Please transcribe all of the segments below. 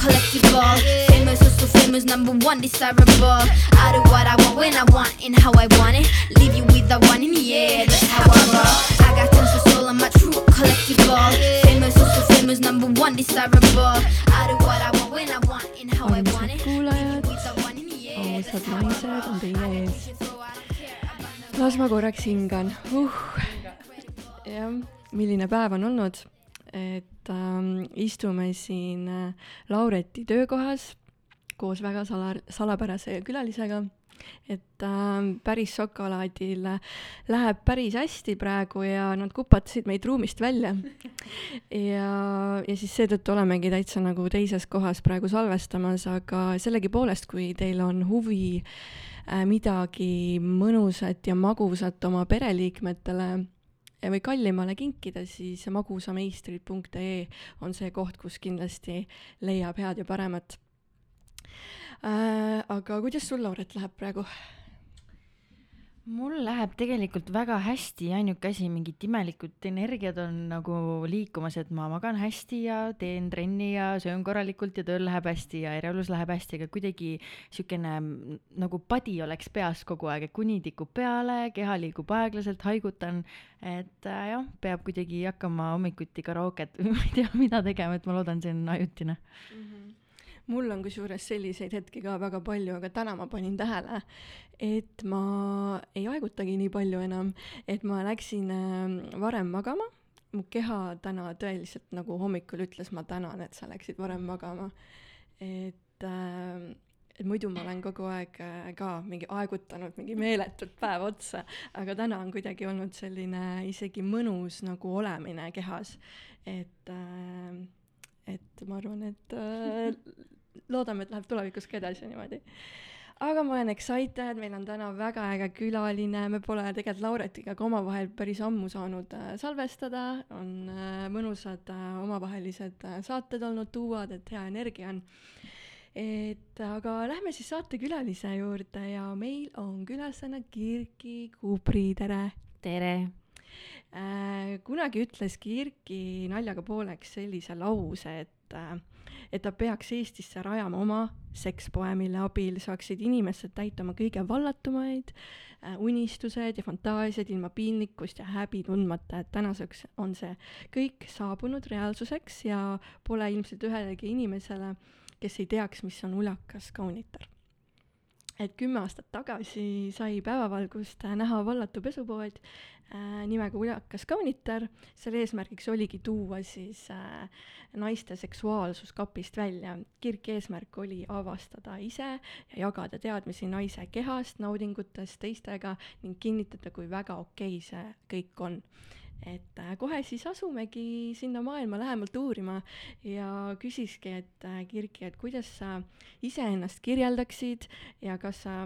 collectible. Famous, also famous, number one, desirable. I do what I want when I want and how I want it. Leave you with the one in the air, that's how I roll. I got tons of soul, I'm a true collectible. Famous, also famous, number one, desirable. I do what I want when I want and how I want it. kuulajad, With the one in the air, ausad that's how I naised on roll. teie I ees. teach you so I don't care about las ma korraks hingan uh.. jah, milline päev on olnud, et ähm, istume siin äh, Laureti töökohas koos väga sala, salapärase külalisega, et ähm, päris šokolaadil läheb päris hästi praegu ja nad kupatasid meid ruumist välja. ja, ja siis seetõttu olemegi täitsa nagu teises kohas praegu salvestamas, aga sellegipoolest, kui teil on huvi äh, midagi mõnusat ja magusat oma pereliikmetele või kallimale kinkida, siis magusameistrid.ee on see koht, kus kindlasti leiab head ja paremat äh,. aga kuidas sul, Lauret, läheb praegu? Mul läheb tegelikult väga hästi, ainuke asi, mingid imelikud energiad on nagu liikumas, et ma magan hästi ja teen trenni ja söön korralikult ja tööl läheb hästi ja erialus läheb hästi, aga kuidagi siukene mm, nagu padi oleks peas kogu aeg, et kuni tikub peale, keha liigub aeglaselt, haigutan, et äh, jah, peab kuidagi hakkama hommikuti karooket või ma ei tea, mida tegema, et ma loodan, see on ajutine. Mul on kusjuures selliseid hetki ka väga palju, aga täna ma panin tähele, et ma ei haigutagi nii palju enam, et ma läksin äh, varem magama, mu keha täna tõeliselt nagu hommikul ütles, ma tänan, et sa läksid varem magama. et äh, et muidu ma olen kogu aeg äh, ka mingi aegutanud mingi meeletut päev otsa, aga täna on kuidagi olnud selline isegi mõnus nagu olemine kehas, et äh, et ma arvan, et loodame, et läheb tulevikus ka edasi niimoodi. aga ma olen excited, meil on täna väga äge külaline, me pole tegelikult Lauretiga ka omavahel päris ammu saanud äh, salvestada, on äh, mõnusad äh, omavahelised saated olnud, tuuad, et hea energia on. et aga lähme siis saatekülalise juurde ja meil on külastajana Kirki Kubri, tere tere. Kunagi ütles Kirki naljaga pooleks sellise lause, et et ta peaks Eestisse rajama oma sekspoe, mille abil saaksid inimesed täita oma kõige vallatumaid äh, unistused ja fantaasiad ilma piinlikkust ja häbi tundmata, et tänaseks on see kõik saabunud reaalsuseks ja pole ilmselt ühelegi inimesele, kes ei teaks, mis on ulakas kaunitar et kümme aastat tagasi sai päevavalgust äh, näha vallatu pesupood äh, nimega Ulakas kaunitar. selle eesmärgiks oligi tuua siis äh, naiste seksuaalsus kapist välja. kirk eesmärk oli avastada ise ja jagada teadmisi naise kehast, naudingutest teistega ning kinnitada, kui väga okei see kõik on et äh, kohe siis asumegi sinna maailma lähemalt uurima ja küsiski, et äh, Kirki, et kuidas sa iseennast kirjeldaksid ja kas sa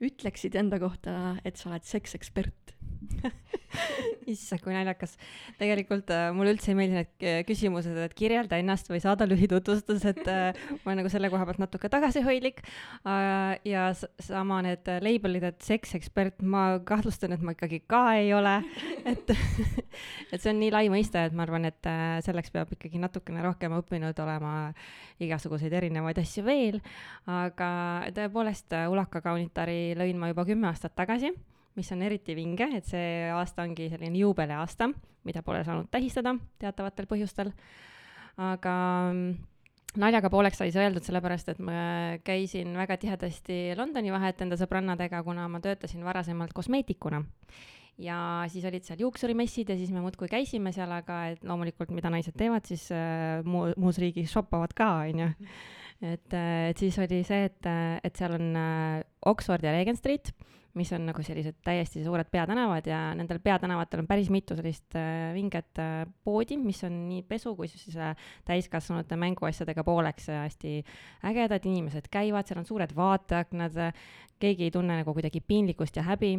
ütleksid enda kohta, et sa oled seksekspert? issand, kui naljakas. tegelikult äh, mulle üldse ei meeldi need äh, küsimused, et kirjelda ennast või saada lühitutvustus, et äh, ma olen nagu selle koha pealt natuke tagasihoidlik äh,. ja sama need äh, label'id, et seksekspert, ma kahtlustan, et ma ikkagi ka ei ole, et et see on nii lai mõiste, et ma arvan, et äh, selleks peab ikkagi natukene rohkem õppinud olema igasuguseid erinevaid asju veel, aga tõepoolest äh, Ulaka kaunitari lõin ma juba kümme aastat tagasi mis on eriti vinge, et see aasta ongi selline juubeliaasta, mida pole saanud tähistada teatavatel põhjustel. aga mm, naljaga pooleks sai see öeldud sellepärast, et ma käisin väga tihedasti Londoni vahet enda sõbrannadega, kuna ma töötasin varasemalt kosmeetikuna. ja siis olid seal juuksurimessid ja siis me muudkui käisime seal, aga et loomulikult, mida naised teevad, siis äh, muu, muus riigis shoppavad ka, onju. et, et siis oli see, et, et seal on äh, Oxford ja Regent Street mis on nagu sellised täiesti suured peatänavad ja nendel peatänavatel on päris mitu sellist äh, vinget äh, poodi, mis on nii pesu kui siis äh, täiskasvanute mänguasjadega pooleks äh, hästi ägedad, inimesed käivad, seal on suured vaateaknad äh,, keegi ei tunne nagu kuidagi piinlikkust ja häbi.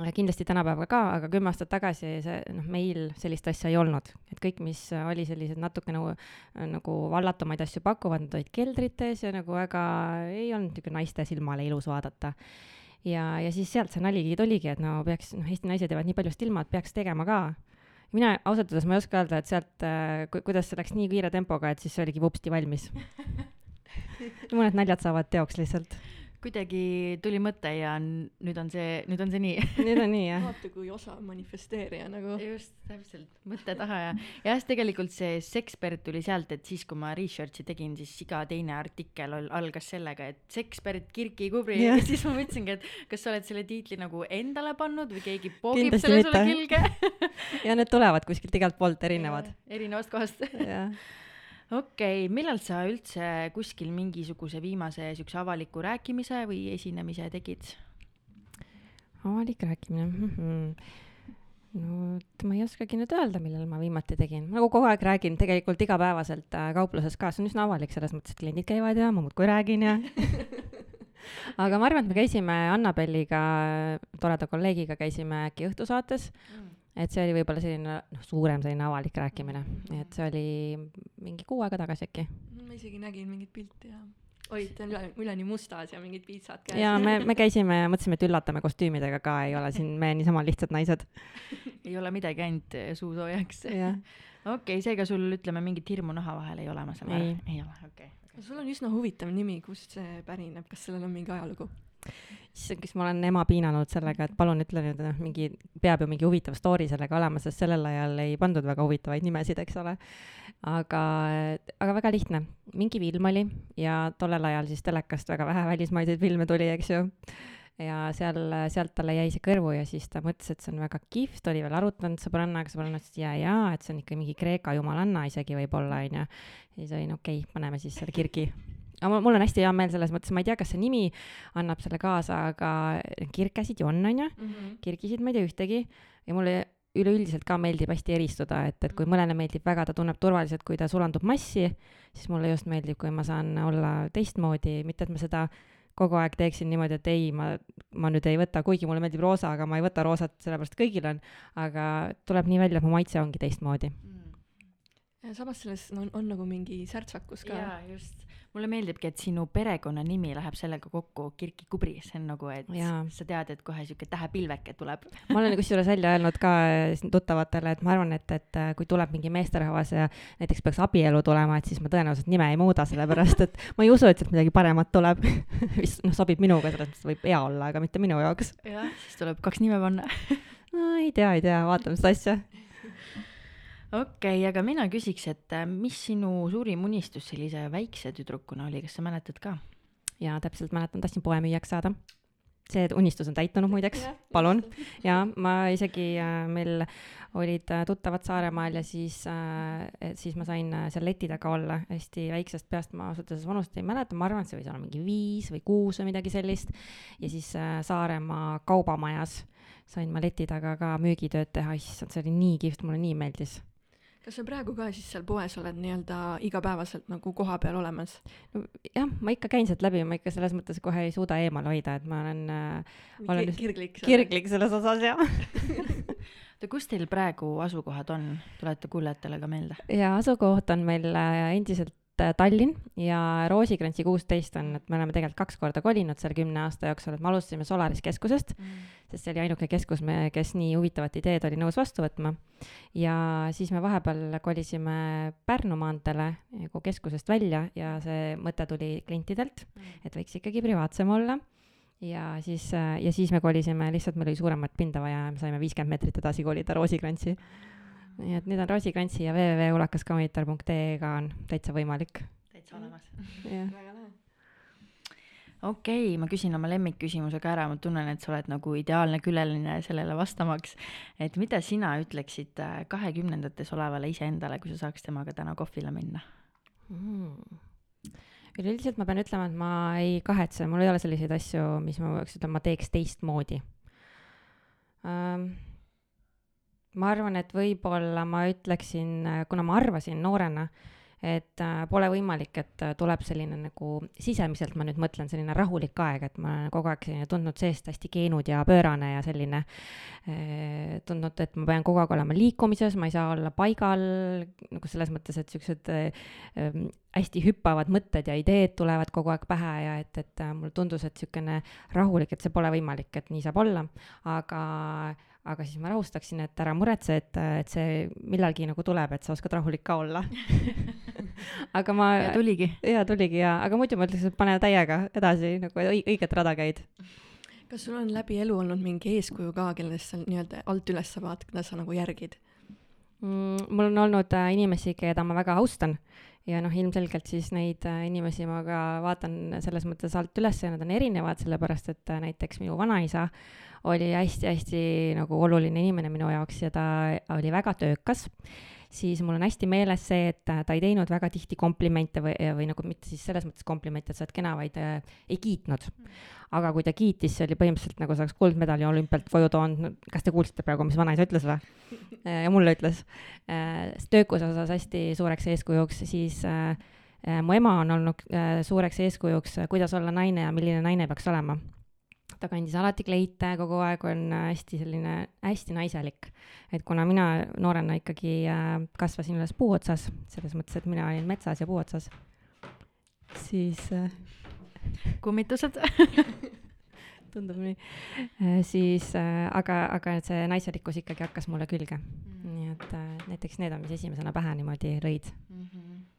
Äh, kindlasti tänapäeval ka, aga kümme aastat tagasi see, noh, meil sellist asja ei olnud, et kõik, mis äh, oli sellised natuke nagu, nagu vallatumaid asju pakuvad, nad olid keldrites ja nagu väga ei olnud niisugune naiste silmale ilus vaadata ja, ja siis sealt see nali tuligi, et no peaks, noh, Eesti naised jäävad nii paljust ilma, et peaks tegema ka. mina ausalt öeldes ma ei oska öelda, et sealt, kuidas see läks nii kiire tempoga, et siis see oligi vupsti valmis. mõned naljad saavad teoks lihtsalt. Kuidagi tuli mõte ja nüüd on see, nüüd on see nii. Need on nii jah. vaata kui osav manifesteerija nagu. just, täpselt, mõtte taha ja, jah, siis tegelikult see sekspert tuli sealt, et siis, kui ma research'i tegin, siis iga teine artikkel ol- algas sellega, et sekspert Kirki Kubri Jah. ja siis ma mõtlesingi, et kas sa oled selle tiitli nagu endale pannud või keegi poogib selle sulle külge. ja need tulevad kuskilt igalt poolt erinevad. erinevast kohast. jah. Okei okay,, millal sa üldse kuskil mingisuguse viimase siukse avaliku rääkimise või esinemise tegid? avalik rääkimine mm. -hmm. no et ma ei oskagi nüüd öelda, millal ma viimati tegin, nagu kogu aeg räägin tegelikult igapäevaselt äh, kaupluses ka, see on üsna avalik selles mõttes, et kliendid käivad ja ma muudkui räägin ja aga ma arvan, et me käisime Annabelliga, toreda kolleegiga käisime äkki õhtusaates, et see oli võib-olla selline noh, suurem selline avalik rääkimine, et see oli mingi kuu aega tagasi äkki. ma isegi nägin mingit pilti ja olite üle, üleni mustas ja mingid piitsad käes. ja me, me käisime ja mõtlesime, et üllatame kostüümidega ka, ei ole siin me niisama lihtsad naised. ei ole midagi ainult eh, suu soojaks. jah, okei okay,, seega sul ütleme mingit hirmu naha vahel ei ole, ma saan aru Ei.? ei ole, okei okay.. sul on üsna huvitav nimi, kust see pärineb, kas sellel on mingi ajalugu? issand, kas ma olen ema piinanud sellega, et palun ütle nüüd noh, mingi, peab ju mingi huvitav story sellega olema, sest sellel ajal ei pandud väga huvitavaid nimesid, eks ole. aga, aga väga lihtne, mingi film oli ja tollel ajal siis telekast väga vähe välismaiseid filme tuli, eks ju. ja seal, sealt talle jäi see kõrvu ja siis ta mõtles, et see on väga kihvt, oli veel arutanud sõbrannaga, sõbranna ütles, et jaa, jaa, et see on ikka mingi Kreeka jumalanna isegi võib-olla, onju. ja siis oli no okei okay,, paneme siis selle kirgi aga mul, mul on hästi hea meel selles mõttes, ma ei tea, kas see nimi annab selle kaasa, aga kirkäsid ju on, onju, kirgisid ma ei tea ühtegi. Ja mulle üleüldiselt ka meeldib hästi eristuda, et, et kui mõnele meeldib väga, ta tunneb turvaliselt, kui ta sulandub massi, siis mulle just meeldib, kui ma saan olla teistmoodi, mitte et ma seda kogu aeg teeksin niimoodi, et ei, ma, ma nüüd ei võta, kuigi mulle meeldib roosa, aga ma ei võta roosat, sellepärast kõigil on, aga tuleb nii välja, et mu maitse ongi teistmoodi. ja samas selles on, on nagu mingi särtsakus ka. jaa, just. Mulle meeldibki, et sinu perekonnanimi läheb sellega kokku, Kirki Kubri, see on nagu, et Jaa. sa tead, et kohe siuke tähepilveke tuleb. ma olen kusjuures välja öelnud ka äh, tuttavatele, et ma arvan, et, et äh, kui tuleb mingi meesterahvas ja näiteks peaks abielu tulema, et siis ma tõenäoliselt nime ei muuda, sellepärast et ma ei usu, et sealt midagi paremat tuleb, mis noh, sobib minuga, selles mõttes võib hea olla, aga mitte minu jaoks. jah, siis tuleb kaks nime panna. no ei tea, ei tea, vaatame seda asja. Okei okay,, aga mina küsiks, et äh, mis sinu suurim unistus sellise väikse tüdrukuna oli, kas sa mäletad ka? ja täpselt mäletan, tahtsin poemüüjaks saada. see unistus on täitunud muideks, palun. ja ma isegi äh,, meil olid äh, tuttavad Saaremaal ja siis siis ma sain seal leti taga olla hästi väiksest peast, ma ausalt öeldes vanust ei mäleta, ma arvan, et see võis olla mingi viis või kuus või midagi sellist. ja siis Saaremaa kaubamajas sain ma leti taga ka müügitööd teha, issand, see oli nii kihvt, mulle nii meeldis. Kas sa praegu ka siis seal poes oled nii-öelda igapäevaselt nagu kohapeal olemas? jah, ma ikka käin sealt läbi, ma ikka selles mõttes kohe ei suuda eemal hoida, et ma olen äh, Olen just kirglik. kirglik selles osas ja oota, kus teil praegu asukohad on, tuleta kuulajatele ka meelde. ja asukoht on meil äh, endiselt Tallinn ja Roosikrantsi kuusteist on, et me oleme tegelikult kaks korda kolinud selle kümne aasta jooksul, et me alustasime Solaris keskusest, sest see oli ainuke keskus, me, kes nii huvitavat ideed oli nõus vastu võtma. ja siis me vahepeal kolisime Pärnu maanteele nagu keskusest välja ja see mõte tuli klientidelt, et võiks ikkagi privaatsem olla. ja siis, ja siis me kolisime, lihtsalt meil oli suuremat pinda vaja ja me saime viiskümmend meetrit edasi kolida Roosikrantsi. Nii et nüüd on Roosikrantsi ja www.ulakascommiter.ee-ga on täitsa võimalik. täitsa olemas. väga lahe. okei okay,, ma küsin oma lemmikküsimuse ka ära, ma tunnen, et sa oled nagu ideaalne külaline sellele vastamaks. et mida sina ütleksid äh, kahekümnendates olevale iseendale, kui sa saaks temaga täna kohvile minna? mm.. üleüldiselt ma pean ütlema, et ma ei kahetse, mul ei ole selliseid asju, mis ma peaks ütlema, ma teeks teistmoodi ähm,. Ma arvan, et võib-olla ma ütleksin, kuna ma arvasin noorena, et äh, pole võimalik, et äh, tuleb selline nagu sisemiselt ma nüüd mõtlen, selline rahulik aeg, et ma olen kogu aeg selline tundnud seest hästi keenud ja pöörane ja selline eh, tundnud, et ma pean kogu aeg olema liikumises, ma ei saa olla paigal nagu selles mõttes, et siuksed eh, em, hästi hüppavad mõtted ja ideed tulevad kogu aeg pähe ja et, et mulle tundus, et niisugune rahulik, et see pole võimalik, et nii saab olla, aga aga siis ma rahustaksin, et ära muretse, et, et see millalgi nagu tuleb, et sa oskad rahulik ka olla aga ma. ja tuligi. ja tuligi ja, aga muidu ma ütleks, et pane täiega edasi nagu õiget rada käid. kas sul on läbi elu olnud mingi eeskuju ka, kellest sa nii-öelda alt üles vaatad, keda sa nagu järgid mm,? mul on olnud äh, inimesi, keda ma väga austan ja noh, ilmselgelt siis neid äh, inimesi ma ka vaatan selles mõttes alt üles ja nad on erinevad, sellepärast et äh, näiteks minu vanaisa oli hästi-hästi nagu oluline inimene minu jaoks ja ta oli väga töökas, siis mul on hästi meeles see, et ta ei teinud väga tihti komplimente või, või nagu mitte siis selles mõttes komplimente, et sa oled kena, vaid äh, ei kiitnud. aga kui ta kiitis, see oli põhimõtteliselt nagu saaks kuldmedali olümpialt koju toonud, kas te kuulsite praegu, mis vanaisa ütles või? Äh, ja mulle ütles äh,. töökuse osas hästi suureks eeskujuks, siis äh, äh, mu ema on olnud äh, suureks eeskujuks, kuidas olla naine ja milline naine peaks olema ta kandis alati kleite, kogu aeg on äh, hästi selline, hästi naiselik. et kuna mina noorena ikkagi äh, kasvasin üles puu otsas, selles mõttes, et mina olin metsas ja puu otsas, siis äh, kummitused. Tundub nii. Siis aga, aga see naiselikkus ikkagi hakkas mulle külge. Mm.. nii et näiteks need on, mis esimesena pähe niimoodi lõid mm. -hmm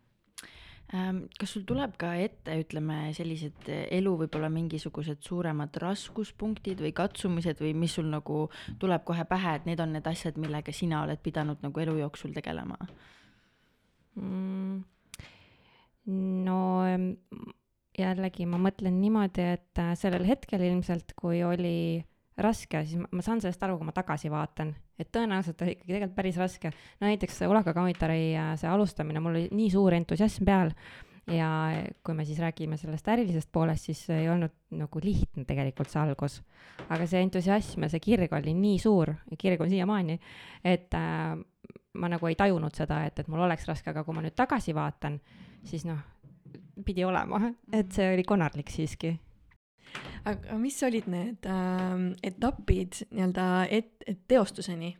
kas sul tuleb ka ette, ütleme, sellised eh, elu võib-olla mingisugused suuremad raskuspunktid või katsumised või mis sul nagu tuleb kohe pähe, et need on need asjad, millega sina oled pidanud nagu elu jooksul tegelema mm,? no jällegi ma mõtlen niimoodi, et äh, sellel hetkel ilmselt, kui oli raske, siis ma, ma saan sellest aru, kui ma tagasi vaatan, et tõenäoliselt oli ikkagi tegelikult päris raske. no näiteks Ulaka Kaunitari see alustamine, mul oli nii suur entusiasm peal ja kui me siis räägime sellest ärilisest poolest, siis ei olnud nagu lihtne tegelikult see algus. aga see entusiasm ja see kirg oli nii suur kirg on siiamaani, et äh, ma nagu ei tajunud seda, et, et mul oleks raske, aga kui ma nüüd tagasi vaatan, siis noh, pidi olema, et see oli konarlik siiski aga mis olid need äh, etapid nii-öelda et-, et teostuseni?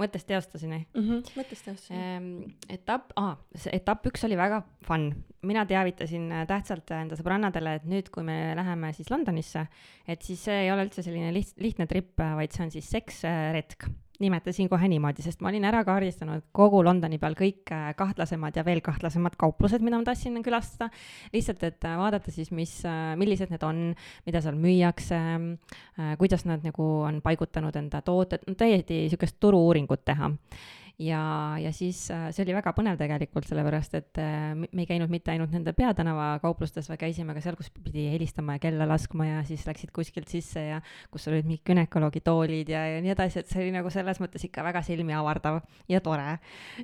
mõttes teostuseni mm? -hmm, mõttes teostuseni ehm,. etapp ah,, etapp üks oli väga fun. mina teavitasin äh, tähtsalt enda sõbrannadele, et nüüd, kui me läheme siis Londonisse, et siis see ei ole üldse selline liht-, lihtne trip, vaid see on siis seksretk nimetasin kohe niimoodi, sest ma olin ära kaardistanud kogu Londoni peal kõik äh, kahtlasemad ja veel kahtlasemad kauplused, mida ma tahtsin külastada. lihtsalt, et äh, vaadata siis, mis, äh, millised need on, mida seal müüakse, kuidas nad nagu on paigutanud enda tooted, no täiesti sihukest turu-uuringut teha ja, ja siis äh, see oli väga põnev tegelikult, sellepärast et äh, me ei käinud mitte ainult nende peatänava kauplustes, vaid käisime ka seal, kus pidi helistama ja kella laskma ja siis läksid kuskilt sisse ja kus olid mingid günekoloogi toolid ja, ja nii edasi, et see oli nagu selles mõttes ikka väga silmi avardav ja tore.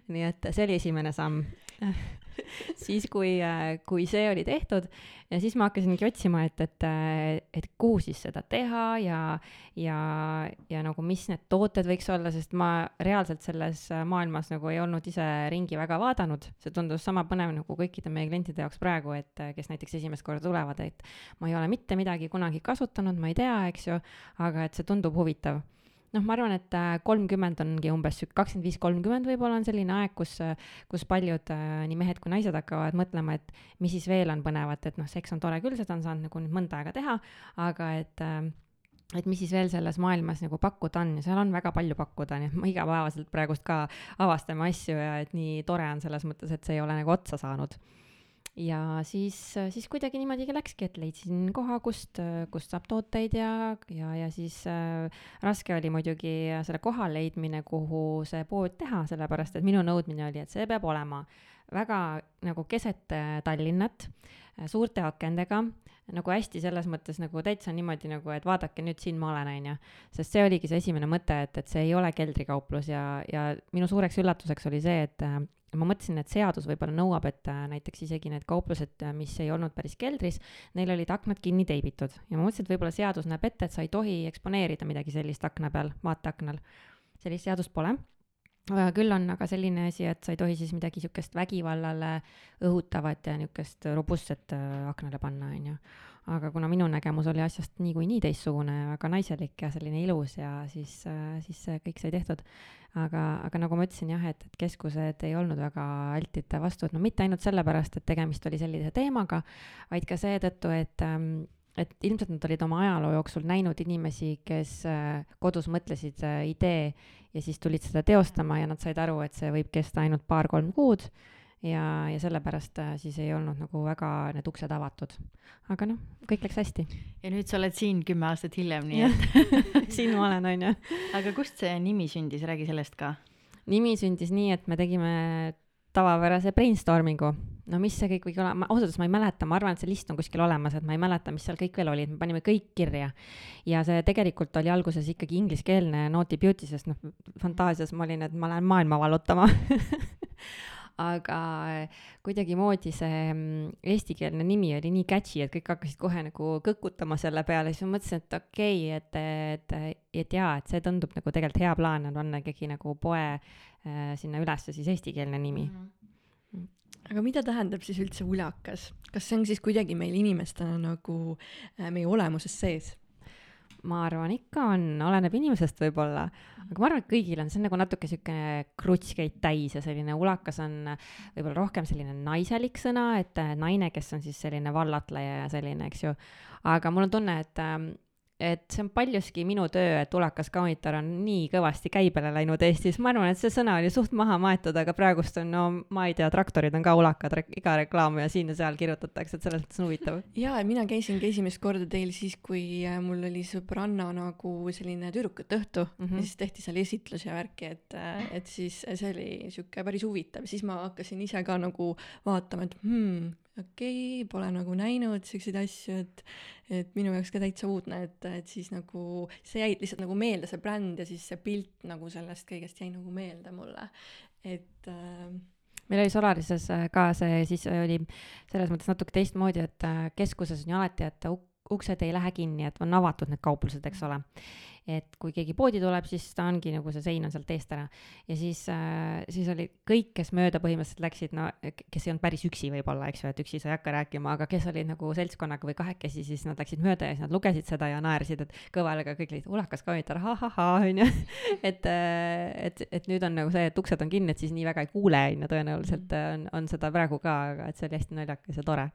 nii et see oli esimene samm siis, kui, äh, kui see oli tehtud ja siis ma hakkasingi otsima, et, et, äh, et kuhu siis seda teha ja, ja, ja nagu mis need tooted võiks olla, sest ma reaalselt selles maailmas nagu ei olnud ise ringi väga vaadanud. see tundus sama põnev nagu kõikide meie klientide jaoks praegu, et äh, kes näiteks esimest korda tulevad, et ma ei ole mitte midagi kunagi kasutanud, ma ei tea, eks ju, aga et see tundub huvitav noh, ma arvan, et äh, kolmkümmend ongi umbes kakskümmend viis, kolmkümmend võib-olla on selline aeg, kus, äh, kus paljud äh, nii mehed kui naised hakkavad mõtlema, et mis siis veel on põnevat, et noh, seks on tore küll, seda on saanud nagu nüüd mõnda aega teha, aga et et mis siis veel selles maailmas nagu pakkuda on ja seal on väga palju pakkuda, nii et ma igapäevaselt praegust ka avastame asju ja et nii tore on selles mõttes, et see ei ole nagu otsa saanud ja siis, siis kuidagi niimoodi läkski, et leidsin koha, kust, kust saab tooteid ja, ja, ja siis äh, raske oli muidugi selle koha leidmine, kuhu see pood teha, sellepärast et minu nõudmine oli, et see peab olema väga nagu keset äh, Tallinnat, äh, suurte akendega, nagu hästi selles mõttes nagu täitsa niimoodi nagu, et vaadake nüüd siin ma olen, on ju. sest see oligi see esimene mõte, et, et see ei ole keldrikauplus ja, ja minu suureks üllatuseks oli see, et ma mõtlesin, et seadus võib-olla nõuab, et äh, näiteks isegi need kauplused, äh, mis ei olnud päris keldris, neil olid aknad kinni teibitud. Ja ma mõtlesin, et võib-olla seadus näeb ette, et sa ei tohi eksponeerida midagi sellist akna peal, vaateaknal. sellist seadust pole. Küll on aga selline asi, et sa ei tohi siis midagi niisugust vägivallale õhutavat ja niisugust robustset äh, aknale panna, on ju aga kuna minu nägemus oli asjast niikuinii teistsugune, väga naiselik ja selline ilus ja siis, äh, siis kõik sai tehtud. aga, aga nagu ma ütlesin jah, et, et keskused ei olnud väga altid vastu, et no mitte ainult sellepärast, et tegemist oli sellise teemaga, vaid ka seetõttu, et ähm, et ilmselt nad olid oma ajaloo jooksul näinud inimesi, kes äh, kodus mõtlesid äh, idee ja siis tulid seda teostama ja nad said aru, et see võib kesta ainult paar-kolm kuud ja, ja sellepärast äh, siis ei olnud nagu väga need uksed avatud. aga noh, kõik läks hästi. ja nüüd sa oled siin kümme aastat hiljem, nii et siin ma olen, on ju. aga kust see nimi sündis, räägi sellest ka. nimi sündis nii, et me tegime tavapärase brainstorming'u. no mis see kõik võiks olla, ma ausalt öeldes ma ei mäleta, ma arvan, et see list on kuskil olemas, et ma ei mäleta, mis seal kõik veel oli, et me panime kõik kirja. ja see tegelikult oli alguses ikkagi ingliskeelne Naughty Beauty, sest noh, fantaasias ma olin, et ma lähen maailma vallutama aga kuidagimoodi see mm, eestikeelne nimi oli nii catchy, et kõik hakkasid kohe nagu kõkutama selle peale, siis ma mõtlesin, et okei okay,, et, et, et jaa, et see tundub nagu tegelikult hea plaan on panna ikkagi nagu poe äh, sinna ülesse siis eestikeelne nimi mm. -hmm. aga mida tähendab siis üldse ulakas, kas see on siis kuidagi meil inimestena nagu äh, meie olemuses sees? Ma arvan, ikka on, oleneb inimesest võib-olla, aga ma arvan, et kõigil on, see on nagu natuke sihuke krutskeid täis ja selline ulakas on võib-olla rohkem selline naiselik sõna, et naine, kes on siis selline vallatleja ja selline, eks ju. aga mul on tunne, et ähm, et see on paljuski minu töö, et ulakas kaunitar on nii kõvasti käibele läinud Eestis, ma arvan, et see sõna oli suht maha maetud, aga praegust on, no ma ei tea, traktorid on ka ulakad, iga reklaam ja siin ja seal kirjutatakse, et selles mõttes on huvitav. jaa, mina käisingi esimest korda teil siis, kui äh, mul oli sõbranna nagu selline tüdrukute õhtu mm -hmm. ja siis tehti seal esitlus ja värki, et, äh, et siis see oli sihuke päris huvitav, siis ma hakkasin ise ka nagu vaatama, et hmm, okei okay,, pole nagu näinud siukseid asju, et, et minu jaoks ka täitsa uudne, et, et siis nagu see jäi lihtsalt nagu meelde, see bränd ja siis see pilt nagu sellest kõigest jäi nagu meelde mulle, et äh, meil oli Solarises äh, ka see, siis oli selles mõttes natuke teistmoodi, et äh, keskuses on ju alati, et uksed ei lähe kinni, et on avatud need kauplused, eks ole et kui keegi poodi tuleb, siis ta ongi nagu see sein on sealt eest ära. ja siis äh,, siis oli kõik, kes mööda põhimõtteliselt läksid, no kes ei olnud päris üksi võib-olla, eks ju, et üksi sa ei hakka rääkima, aga kes olid nagu seltskonnaga või kahekesi, siis nad läksid mööda ja siis nad lugesid seda ja naersid, et kõva häälega kõik olid ulakas kaunitar, ahahah, onju. et, äh, et, et nüüd on nagu see, et uksed on kinni, et siis nii väga ei kuule, onju, tõenäoliselt on, on seda praegu ka, aga et see oli hästi naljakas ja tore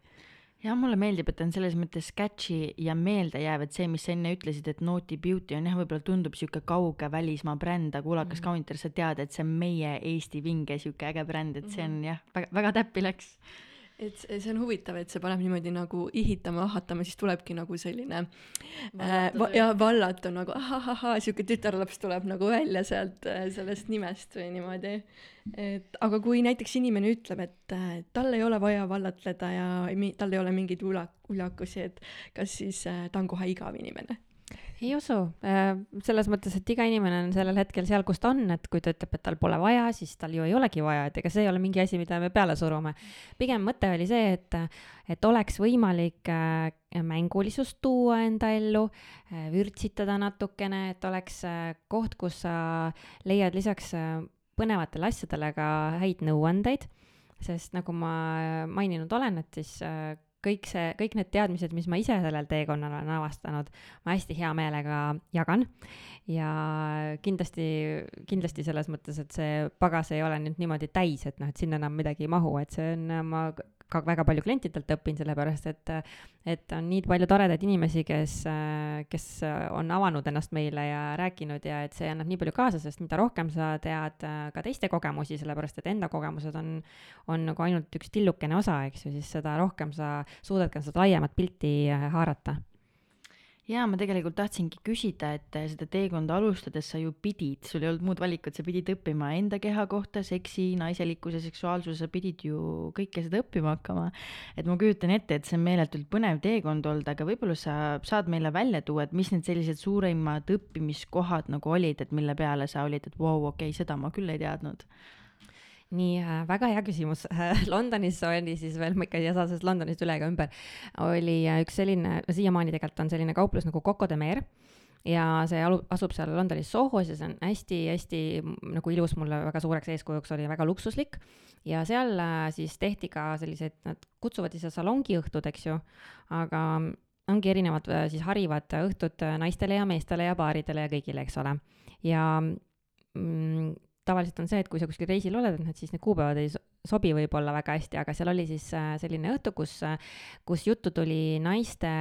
jah, mulle meeldib, et on selles mõttes catchy ja meeldejääv, et see, mis sa enne ütlesid, et Naughty Beauty on jah, võib-olla tundub sihuke kauge välismaa bränd, aga Ulakas mm -hmm. Counter, sa tead, et see on meie Eesti vinge sihuke äge bränd, et see on mhm. jah, väga, väga täppi läks et see on huvitav, et see paneb niimoodi nagu ihitama, ahhatama, siis tulebki nagu selline äh, va ja vallatu nagu ahahahah, sihuke tütarlaps tuleb nagu välja sealt äh, sellest nimest või niimoodi. et aga kui näiteks inimene ütleb, et äh, tal ei ole vaja vallatleda ja mi, tal ei ole mingeid ulak-, ulakusi, et kas siis äh, ta on kohe igav inimene ei usu, äh, selles mõttes, et iga inimene on sellel hetkel seal, kus ta on, et kui ta ütleb, et tal pole vaja, siis tal ju ei olegi vaja, et ega see ei ole mingi asi, mida me peale surume. pigem mõte oli see, et, et oleks võimalik äh, mängulisust tuua enda ellu, äh, vürtsitada natukene, et oleks koht, kus sa leiad lisaks põnevatele asjadele ka häid nõuandeid, sest nagu ma maininud olen, et siis kõik see, kõik need teadmised, mis ma ise sellel teekonnal olen avastanud, ma hästi hea meelega jagan. ja kindlasti, kindlasti selles mõttes, et see pagas ei ole nüüd niimoodi täis, et noh, et sinna enam midagi ei mahu, et see on, ma ka väga palju klientidelt õppinud, sellepärast et, et on nii palju toredaid inimesi, kes, kes on avanud ennast meile ja rääkinud ja et see annab nii palju kaasa, sest mida rohkem sa tead ka teiste kogemusi, sellepärast et enda kogemused on, on nagu ainult üks tillukene osa, eks ju, siis seda rohkem sa suudad ka seda laiemat pilti haarata jaa, ma tegelikult tahtsingi küsida, et äh, seda teekonda alustades sa ju pidid, sul ei olnud muud valikut, sa pidid õppima enda keha kohta, seksi, naiselikkuse, seksuaalsuse, sa pidid ju kõike seda õppima hakkama. et ma kujutan ette, et see on meeletult põnev teekond olnud, aga võib-olla sa saad meile välja tuua, et mis need sellised suurimad õppimiskohad nagu olid, et mille peale sa olid, et vau wow,, okei okay,, seda ma küll ei teadnud nii äh,, väga hea küsimus Londonis oli siis veel, ma ikka ei saa sellest Londonist üle ega ümber, oli äh, üks selline, siiamaani tegelikult on selline kauplus nagu Coco de Mer ja see alu-, asub seal Londonis Sohos ja see on hästi-hästi nagu ilus, mulle väga suureks eeskujuks oli, väga luksuslik. ja seal äh, siis tehti ka selliseid, nad kutsuvad ise salongiõhtud, eks ju, aga ongi erinevad äh, siis harivad õhtud naistele ja meestele ja paaridele ja kõigile, eks ole. ja mm, tavaliselt on see, et kui sa kuskil reisil oled, et need siis need kuupäevad ei sobi võib-olla väga hästi, aga seal oli siis äh, selline õhtu, kus, kus juttu tuli naiste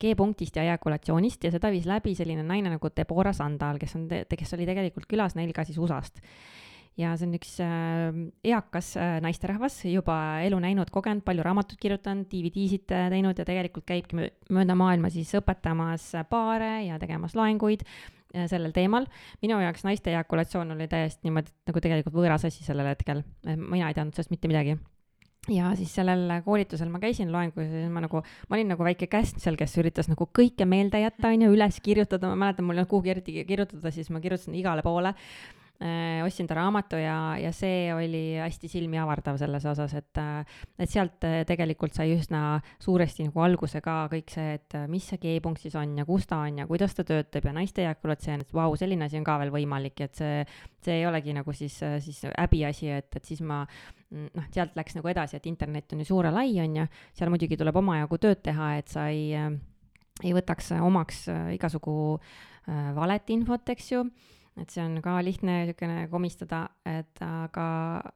G-punktist ja ejakulatsioonist ja seda viis läbi selline naine nagu Deborah Sandal, kes on, kes oli tegelikult külas neil ka siis USA-st. Ja see on üks äh, eakas äh, naisterahvas, juba elu näinud, kogenud, palju raamatuid kirjutanud, DVD-sid äh, teinud ja tegelikult käibki mööda maailma siis õpetamas paare ja tegemas loenguid. äh, sellel teemal. minu jaoks naiste ejakulatsioon oli täiesti niimoodi nagu tegelikult võõras asi sellel hetkel, mina ei teadnud sellest mitte midagi. Ja siis sellel koolitusel ma käisin loengus ja siis ma nagu, ma olin nagu väike käsn seal, kes üritas nagu kõike meelde jätta, on ju, üles kirjutada, ma mäletan, mul ei olnud kuhugi eriti kirjutada, siis ma kirjutasin igale poole. äh, ostsin ta raamatu ja, ja see oli hästi silmi avardav selles osas, et, äh, et sealt äh, tegelikult sai üsna suuresti nagu alguse ka kõik see, et äh, mis see G-punkt siis on ja kus ta on ja kuidas ta töötab ja naiste ejakulatsioon, et vau, selline asi on ka veel võimalik, et see, see ei olegi nagu siis, siis häbiasi, et, et siis ma mm, noh, sealt läks nagu edasi, et internet on ju suur ja lai, on ju, seal muidugi tuleb omajagu tööd teha, et sa ei, ei võtaks omaks igasugu äh, valet infot, eks ju et see on ka lihtne niisugune komistada, et aga,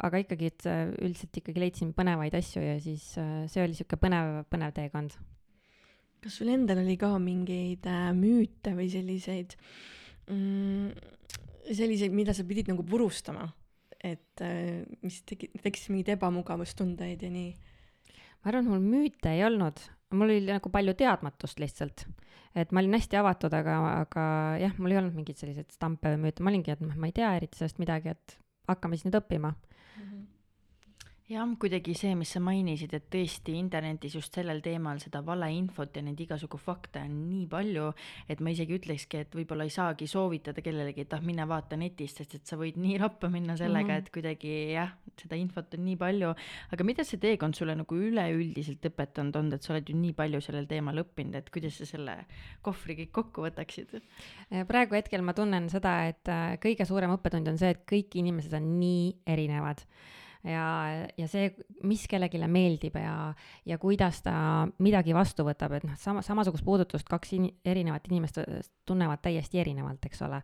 aga ikkagi, et üldiselt ikkagi leidsin põnevaid asju ja siis äh, see oli niisugune põnev, põnev teekond. kas sul endal oli ka mingeid äh, müüte või selliseid mm,, selliseid, mida sa pidid nagu purustama, et äh, mis tegi, tekkis mingeid ebamugavustundeid ja nii? ma arvan, et mul müüte ei olnud, mul oli nagu palju teadmatust lihtsalt. et ma olin hästi avatud, aga, aga jah, mul ei olnud mingeid selliseid stampe või müüte, ma olingi, et noh, ma ei tea eriti sellest midagi, et hakkame siis nüüd õppima jah, kuidagi see, mis sa mainisid, et tõesti internetis just sellel teemal seda valeinfot ja neid igasugu fakte on nii palju, et ma isegi ütlekski, et võib-olla ei saagi soovitada kellelegi, et ah, mine vaata netist, sest et sa võid nii rappa minna sellega mm, -hmm. et kuidagi jah, seda infot on nii palju. aga mida see teekond sulle nagu üleüldiselt õpetanud on, et sa oled ju nii palju sellel teemal õppinud, et kuidas sa selle kohvri kõik kokku võtaksid? praegu hetkel ma tunnen seda, et äh, kõige suurem õppetund on see, et kõik inimesed on nii erinevad ja, ja see, mis kellelegi meeldib ja, ja kuidas ta midagi vastu võtab, et noh, sama, samasugust puudutust kaks in, erinevat inimest tunnevad täiesti erinevalt, eks ole.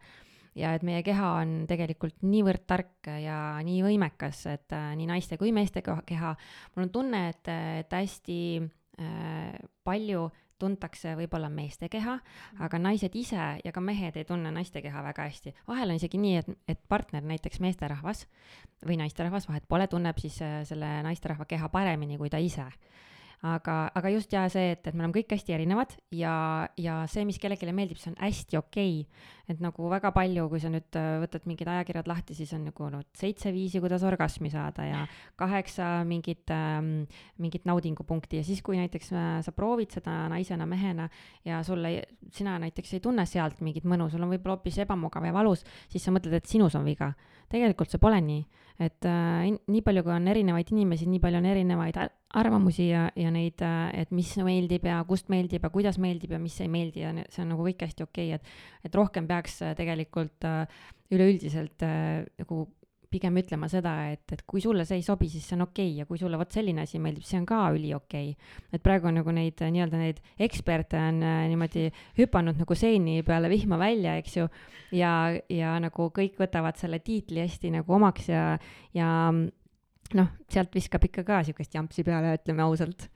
ja et meie keha on tegelikult niivõrd tark ja nii võimekas, et äh, nii naiste kui meeste keha, mul on tunne, et, et hästi äh, palju tuntakse võib-olla meeste keha, aga naised ise ja ka mehed ei tunne naiste keha väga hästi. vahel on isegi nii, et, et partner, näiteks meesterahvas või naisterahvas, vahet pole, tunneb siis äh, selle naisterahva keha paremini kui ta ise aga, aga just ja see, et, et me oleme kõik hästi erinevad ja, ja see, mis kellelegi meeldib, see on hästi okei okay. et nagu väga palju, kui sa nüüd äh, võtad mingid ajakirjad lahti, siis on nagu no seitse viisi, kuidas orgasmi saada ja kaheksa mingit ähm,, mingit naudingupunkti ja siis, kui näiteks äh, sa proovid seda naisena, mehena ja sulle, sina näiteks ei tunne sealt mingit mõnu, sul on võib-olla hoopis ebamugav ja valus, siis sa mõtled, et sinus on viga. Tegelikult see pole nii. Et äh, nii palju, kui on erinevaid inimesi, nii palju on erinevaid arvamusi ja, ja neid, äh, et mis meeldib ja kust meeldib ja kuidas meeldib ja mis ei meeldi ja see on nagu kõik hästi okei okay,, et, et rohkem peaks äh, tegelikult äh, üleüldiselt äh, nagu pigem ütlema seda, et, et kui sulle see ei sobi, siis see on okei okay. ja kui sulle vot selline asi meeldib, see on ka üliokei okay.. et praegu on nagu neid nii-öelda neid eksperte on äh, niimoodi hüpanud nagu seeni peale vihma välja, eks ju, ja, ja nagu kõik võtavad selle tiitli hästi nagu omaks ja, ja noh, sealt viskab ikka ka niisugust jampsi peale, ütleme ausalt.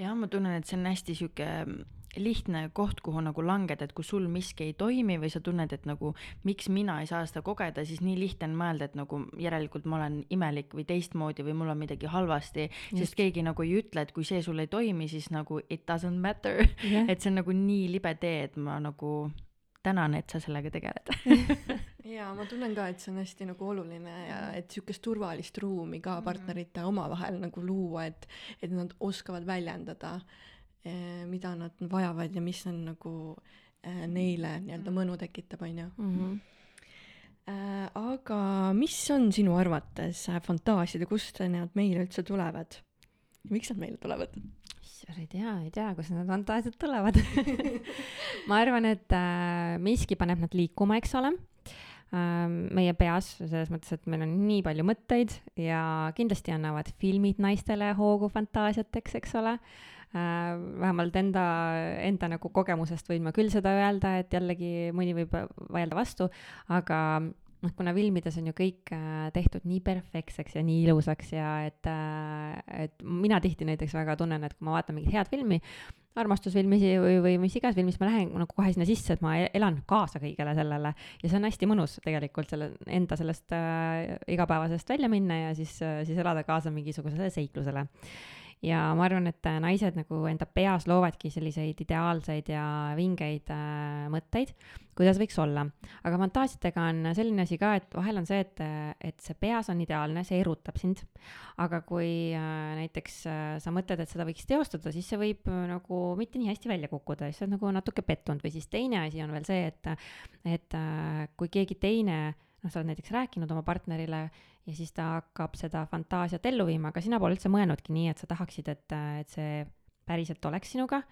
jah, ma tunnen, et see on hästi niisugune lihtne koht, kuhu nagu langeda, et kui sul miski ei toimi või sa tunned, et nagu miks mina ei saa seda kogeda, siis nii lihtne on mõelda, et nagu järelikult ma olen imelik või teistmoodi või mul on midagi halvasti, sest keegi nagu ei ütle, et kui see sul ei toimi, siis nagu it doesn't matter. Yeah.. et see on nagu nii libe tee, et ma nagu tänan, et sa sellega tegeled. Jaa, ma tunnen ka, et see on hästi nagu oluline ja et niisugust turvalist ruumi ka mhm. partnerite omavahel nagu luua, et, et nad oskavad väljendada. äh, mida nad vajavad ja mis on nagu eh, neile nii-öelda mõnu tekitab, on ju mm. -hmm. aga mis on sinu arvates fantaasiad ja kust need meile üldse tulevad? miks nad meile tulevad? issand, ei tea, ei tea, kust need fantaasiad tulevad ma arvan, et äh, miski paneb nad liikuma, eks ole meie peas, selles mõttes, et meil on nii palju mõtteid ja kindlasti annavad filmid naistele hoogu fantaasiateks, eks ole Äh, vähemalt enda, enda nagu kogemusest võin ma küll seda öelda, et jällegi mõni võib vaielda vastu, aga noh, kuna filmides on ju kõik äh, tehtud nii perfektseks ja nii ilusaks ja et äh,, et mina tihti näiteks väga tunnen, et kui ma vaatan mingit head filmi, armastusfilmi või, või mis iganes filmi, siis ma lähen nagu kohe sinna sisse, et ma e- elan kaasa kõigele sellele. Ja see on hästi mõnus tegelikult selle enda sellest äh, igapäevasest välja minna ja siis äh,, siis elada kaasa mingisugusele seiklusele ja ma arvan, et äh, naised nagu enda peas loovadki selliseid ideaalseid ja vingeid äh, mõtteid, kuidas võiks olla. aga fantaasiatega on selline asi ka, et vahel on see, et, et see peas on ideaalne, see erutab sind. aga kui äh, näiteks äh, sa mõtled, et seda võiks teostada, siis see võib äh, nagu mitte nii hästi välja kukkuda, siis sa oled nagu natuke pettunud või siis teine asi on veel see, et, et äh, kui keegi teine noh, sa oled näiteks rääkinud oma partnerile ja siis ta hakkab seda fantaasiat ellu viima, aga sina pole üldse mõelnudki nii, et sa tahaksid, et, et see päriselt oleks sinuga,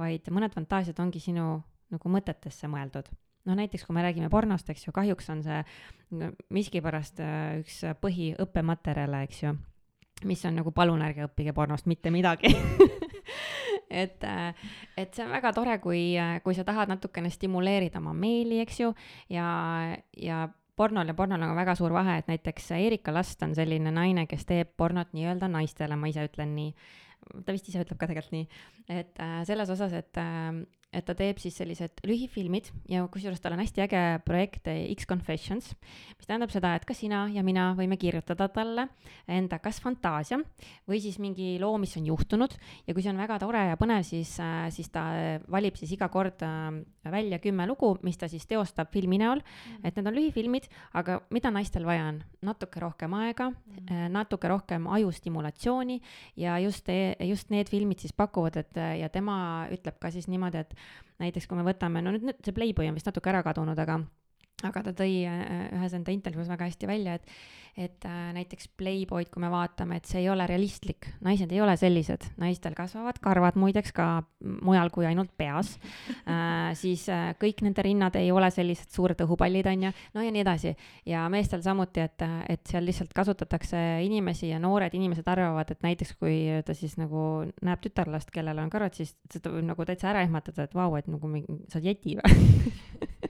vaid mõned fantaasiad ongi sinu nagu mõtetesse mõeldud. noh, näiteks kui me räägime pornost, eks ju, kahjuks on see no, miskipärast äh, üks põhiõppematerjale, eks ju, mis on nagu palun ärge õppige pornost mitte midagi et, et see on väga tore, kui, kui sa tahad natukene stimuleerida oma meeli, eks ju, ja, ja pornol ja pornol on väga suur vahe, et näiteks Erika Last on selline naine, kes teeb pornot nii-öelda naistele, ma ise ütlen nii. ta vist ise ütleb ka tegelikult nii, et äh, selles osas, et äh, et ta teeb siis sellised lühifilmid ja kusjuures tal on hästi äge projekt eh, X-Confessions, mis tähendab seda, et ka sina ja mina võime kirjutada talle enda kas fantaasia või siis mingi loo, mis on juhtunud. Ja kui see on väga tore ja põnev, siis, siis ta valib siis iga kord välja kümme lugu, mis ta siis teostab filmi näol, et need on lühifilmid, aga mida naistel vaja on? natuke rohkem aega, natuke rohkem ajustimulatsiooni ja just, just need filmid siis pakuvad, et ja tema ütleb ka siis niimoodi, et näiteks kui me võtame, no nüüd nüüd see Playboy on vist natuke ära kadunud, aga aga ta tõi äh, ühes enda intervjuus väga hästi välja, et et äh, näiteks Playboyd, kui me vaatame, et see ei ole realistlik, naised ei ole sellised, naistel kasvavad karvad muideks ka mujal kui ainult peas. Äh, siis äh, kõik nende rinnad ei ole sellised suured õhupallid, on ju, no ja nii edasi. ja meestel samuti, et, et seal lihtsalt kasutatakse inimesi ja noored inimesed arvavad, et näiteks kui ta siis nagu näeb tütarlast, kellel on karvad, siis seda võib nagu täitsa ära ehmatada, et vau, et nagu mingi, sa oled jeti või?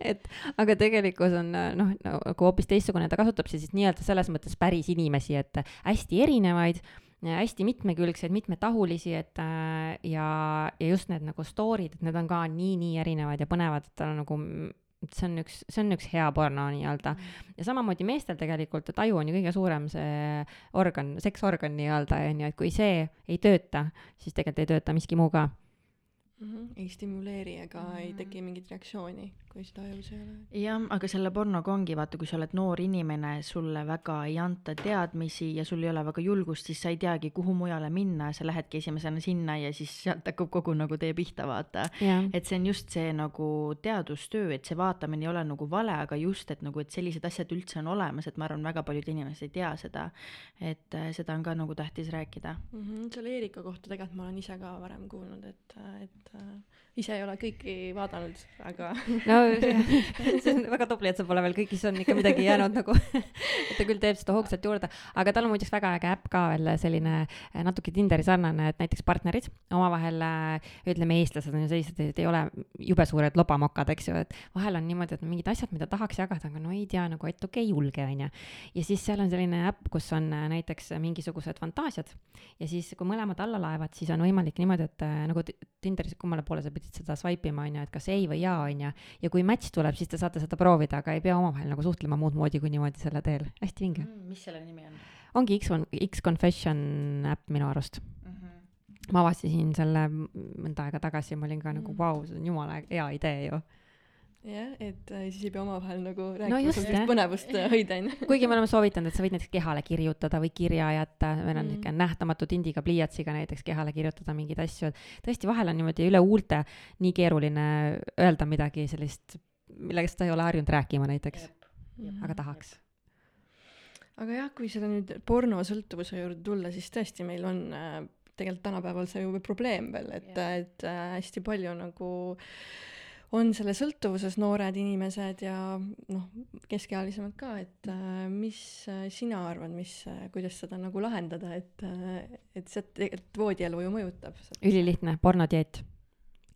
Et aga tegelikkus on noh, nagu hoopis teistsugune, ta kasutab siis nii-öelda selles mõttes päris inimesi, et hästi erinevaid, hästi mitmekülgseid, mitmetahulisi, et äh, ja, ja just need nagu story'd, et need on ka nii-nii erinevad ja põnevad, et tal on nagu see on üks, see on üks hea porno nii-öelda. ja samamoodi meestel tegelikult, et aju on ju kõige suurem see organ, seksorgan nii-öelda, on ju, et kui see ei tööta, siis tegelikult ei tööta miski muu ka mm. -hmm. ei stimuleeri ega mm. ei teki mingit reaktsiooni, kui seda ajus ei ole. jah, aga selle pornoga ongi, vaata, kui sa oled noor inimene, sulle väga ei anta teadmisi ja sul ei ole väga julgust, siis sa ei teagi, kuhu mujale minna, sa lähedki esimesena sinna ja siis sealt hakkab kogu nagu tee pihta, vaata. et see on just see nagu teadustöö, et see vaatamine ei ole nagu vale, aga just, et nagu, et sellised asjad üldse on olemas, et ma arvan, väga paljud inimesed ei tea seda. et äh, seda on ka nagu tähtis rääkida. mm. -hmm. selle Eerika kohta tegelikult ma olen ise ka varem kuulnud, et, et äh, ise ei ole kõiki vaadanud, aga no see on väga tubli, et sa pole veel kõigis on ikka midagi jäänud nagu, et ta küll teeb seda hoogsalt juurde, aga tal on muideks väga äge äpp ka veel selline eh, natuke Tinderi sarnane, et näiteks partnerid omavahel, ütleme, eestlased on ju sellised, et ei ole jube suured lobamokad, eks ju, et vahel on niimoodi, et mingid asjad, mida tahaks jagada, aga no ei tea nagu natuke ei julge, onju. ja siis seal on selline äpp, kus on äh, näiteks mingisugused fantaasiad ja siis, kui mõlemad alla laevad, siis on võimalik niimoodi, et nagu Ti- Tinderis, kummale poole sa pidid seda swipe ima, onju, et kas ei või jaa, onju. ja kui match tuleb, siis te saate seda proovida, aga ei pea omavahel nagu suhtlema muud moodi kui niimoodi selle teel. hästi vinge. mis selle nimi on ongi X, X-Confession äpp minu arust. mm? -hmm. ma avastasin selle mõnda aega tagasi ma olin ka nagu Mm. vau, see on jumala hea idee ju. jah, et äh, siis ei pea omavahel nagu rääkima no põnevust äh, hoida, onju. kuigi me oleme soovitanud, et sa võid näiteks kehale kirjutada või kirja jätta, meil on Mm. niisugune nähtamatu tindiga pliiatsiga näiteks kehale kirjutada mingeid asju, et tõesti, vahel on niimoodi üle huulte nii keeruline öelda midagi sellist, millegast sa ei ole harjunud rääkima näiteks, aga tahaks. aga jah, kui selle nüüd pornosõltuvuse juurde tulla, siis tõesti, meil on äh, tegelikult tänapäeval see ju probleem veel, et, et äh, hästi palju nagu on selle sõltuvuses noored inimesed ja noh, keskealisemad ka, et äh, mis äh, sina arvad, mis äh,, kuidas seda nagu lahendada, et et see tegelikult voodielu ju mõjutab. ülilihtne, pornodieet.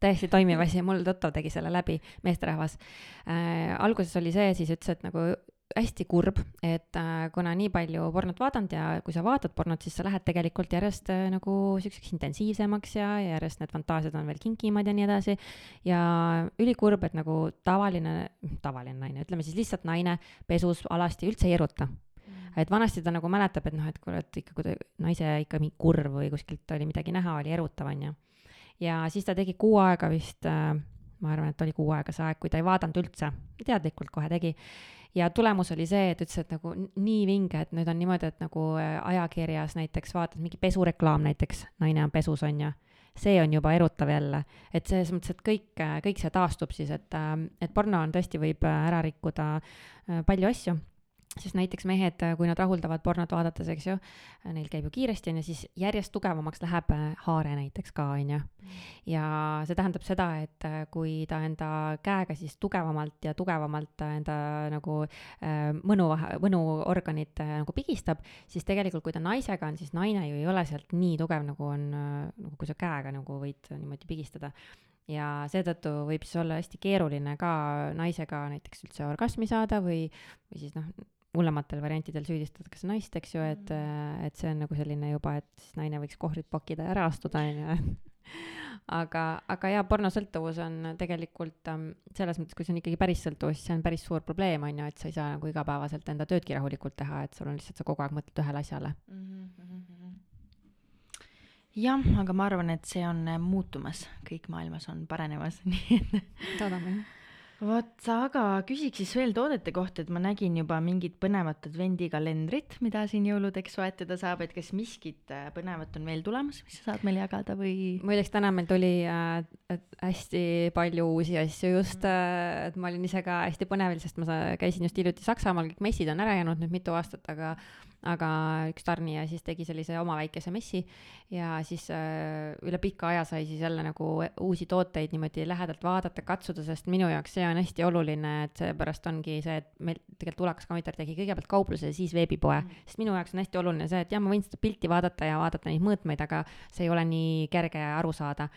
täiesti toimiv asi, mul tuttav tegi selle läbi, meesterahvas äh,. alguses oli see, siis ütles, et nagu hästi kurb, et äh, kuna nii palju pornot vaadanud ja kui sa vaatad pornot, siis sa lähed tegelikult järjest äh, nagu siukseks intensiivsemaks ja järjest need fantaasiad on veel kinkimad ja nii edasi. ja ülikurb, et nagu tavaline, tavaline naine, ütleme siis lihtsalt naine pesus alasti üldse ei eruta et vanasti ta nagu mäletab, et noh, et kuule, et ikka kui ta naise ikka mingi kurv või kuskilt oli midagi näha, oli erutav, onju. ja siis ta tegi kuu aega vist äh,, ma arvan, et oli kuu aega see aeg, kui ta ei vaadanud üldse, teadlikult kohe tegi. ja tulemus oli see, et ütles, et nagu nii vinge, et nüüd on niimoodi, et nagu äh, ajakirjas näiteks vaatad mingi pesureklaam näiteks, naine on pesus, onju see on juba erutav jälle, et selles mõttes, et kõik, äh, kõik see taastub siis, et, äh, et porno on tõesti, võib ära rikkuda palju asju sest näiteks mehed, kui nad rahuldavad pornot vaadates, eks ju, neil käib ju kiiresti, on ju, siis järjest tugevamaks läheb äh, haare näiteks ka, on ju. ja see tähendab seda, et äh, kui ta enda käega siis tugevamalt ja tugevamalt enda nagu äh, mõnu, mõnuorganit nagu pigistab, siis tegelikult, kui ta naisega on, siis naine ju ei ole sealt nii tugev, nagu on, nagu kui sa käega nagu võid niimoodi pigistada ja seetõttu võib siis olla hästi keeruline ka naisega näiteks üldse orgasmi saada või, või siis noh, hullematel variantidel süüdistatakse naist, eks ju, et, mm. et see on nagu selline juba, et siis naine võiks kohvrid pokkida ja ära astuda, on ju. aga, aga jaa, pornosõltuvus on tegelikult um, selles mõttes, kui see on ikkagi päris sõltuvus, siis see on päris suur probleem, on ju, et sa ei saa nagu igapäevaselt enda töödki rahulikult teha, et sul on lihtsalt, sa kogu aeg mõtled ühele asjale mm. -hmm. jah, aga ma arvan, et see on muutumas, kõik maailmas on paranemas, nii et loodame jah vot, aga küsiks siis veel toodete kohta, et ma nägin juba mingit põnevat advendikalendrit, mida siin jõuludeks soetada saab, et kas miskit äh, põnevat on veel tulemas, mis sa saad meile jagada või? muideks täna meil tuli äh, hästi palju uusi asju just äh,, et ma olin ise ka hästi põnevil, sest ma käisin just hiljuti Saksamaal, kõik messid on ära jäänud nüüd mitu aastat, aga aga üks tarnija siis tegi sellise oma väikese messi ja siis äh, üle pika aja sai siis jälle nagu uusi tooteid niimoodi lähedalt vaadata, katsuda, sest minu jaoks see on hästi oluline, et seepärast ongi see, et meil tegelikult Tulakas Kommiter tegi kõigepealt kaupluse ja siis veebipoe mm., sest minu jaoks on hästi oluline see, et jah, ma võin seda pilti vaadata ja vaadata neid mõõtmeid, aga see ei ole nii kerge aru saada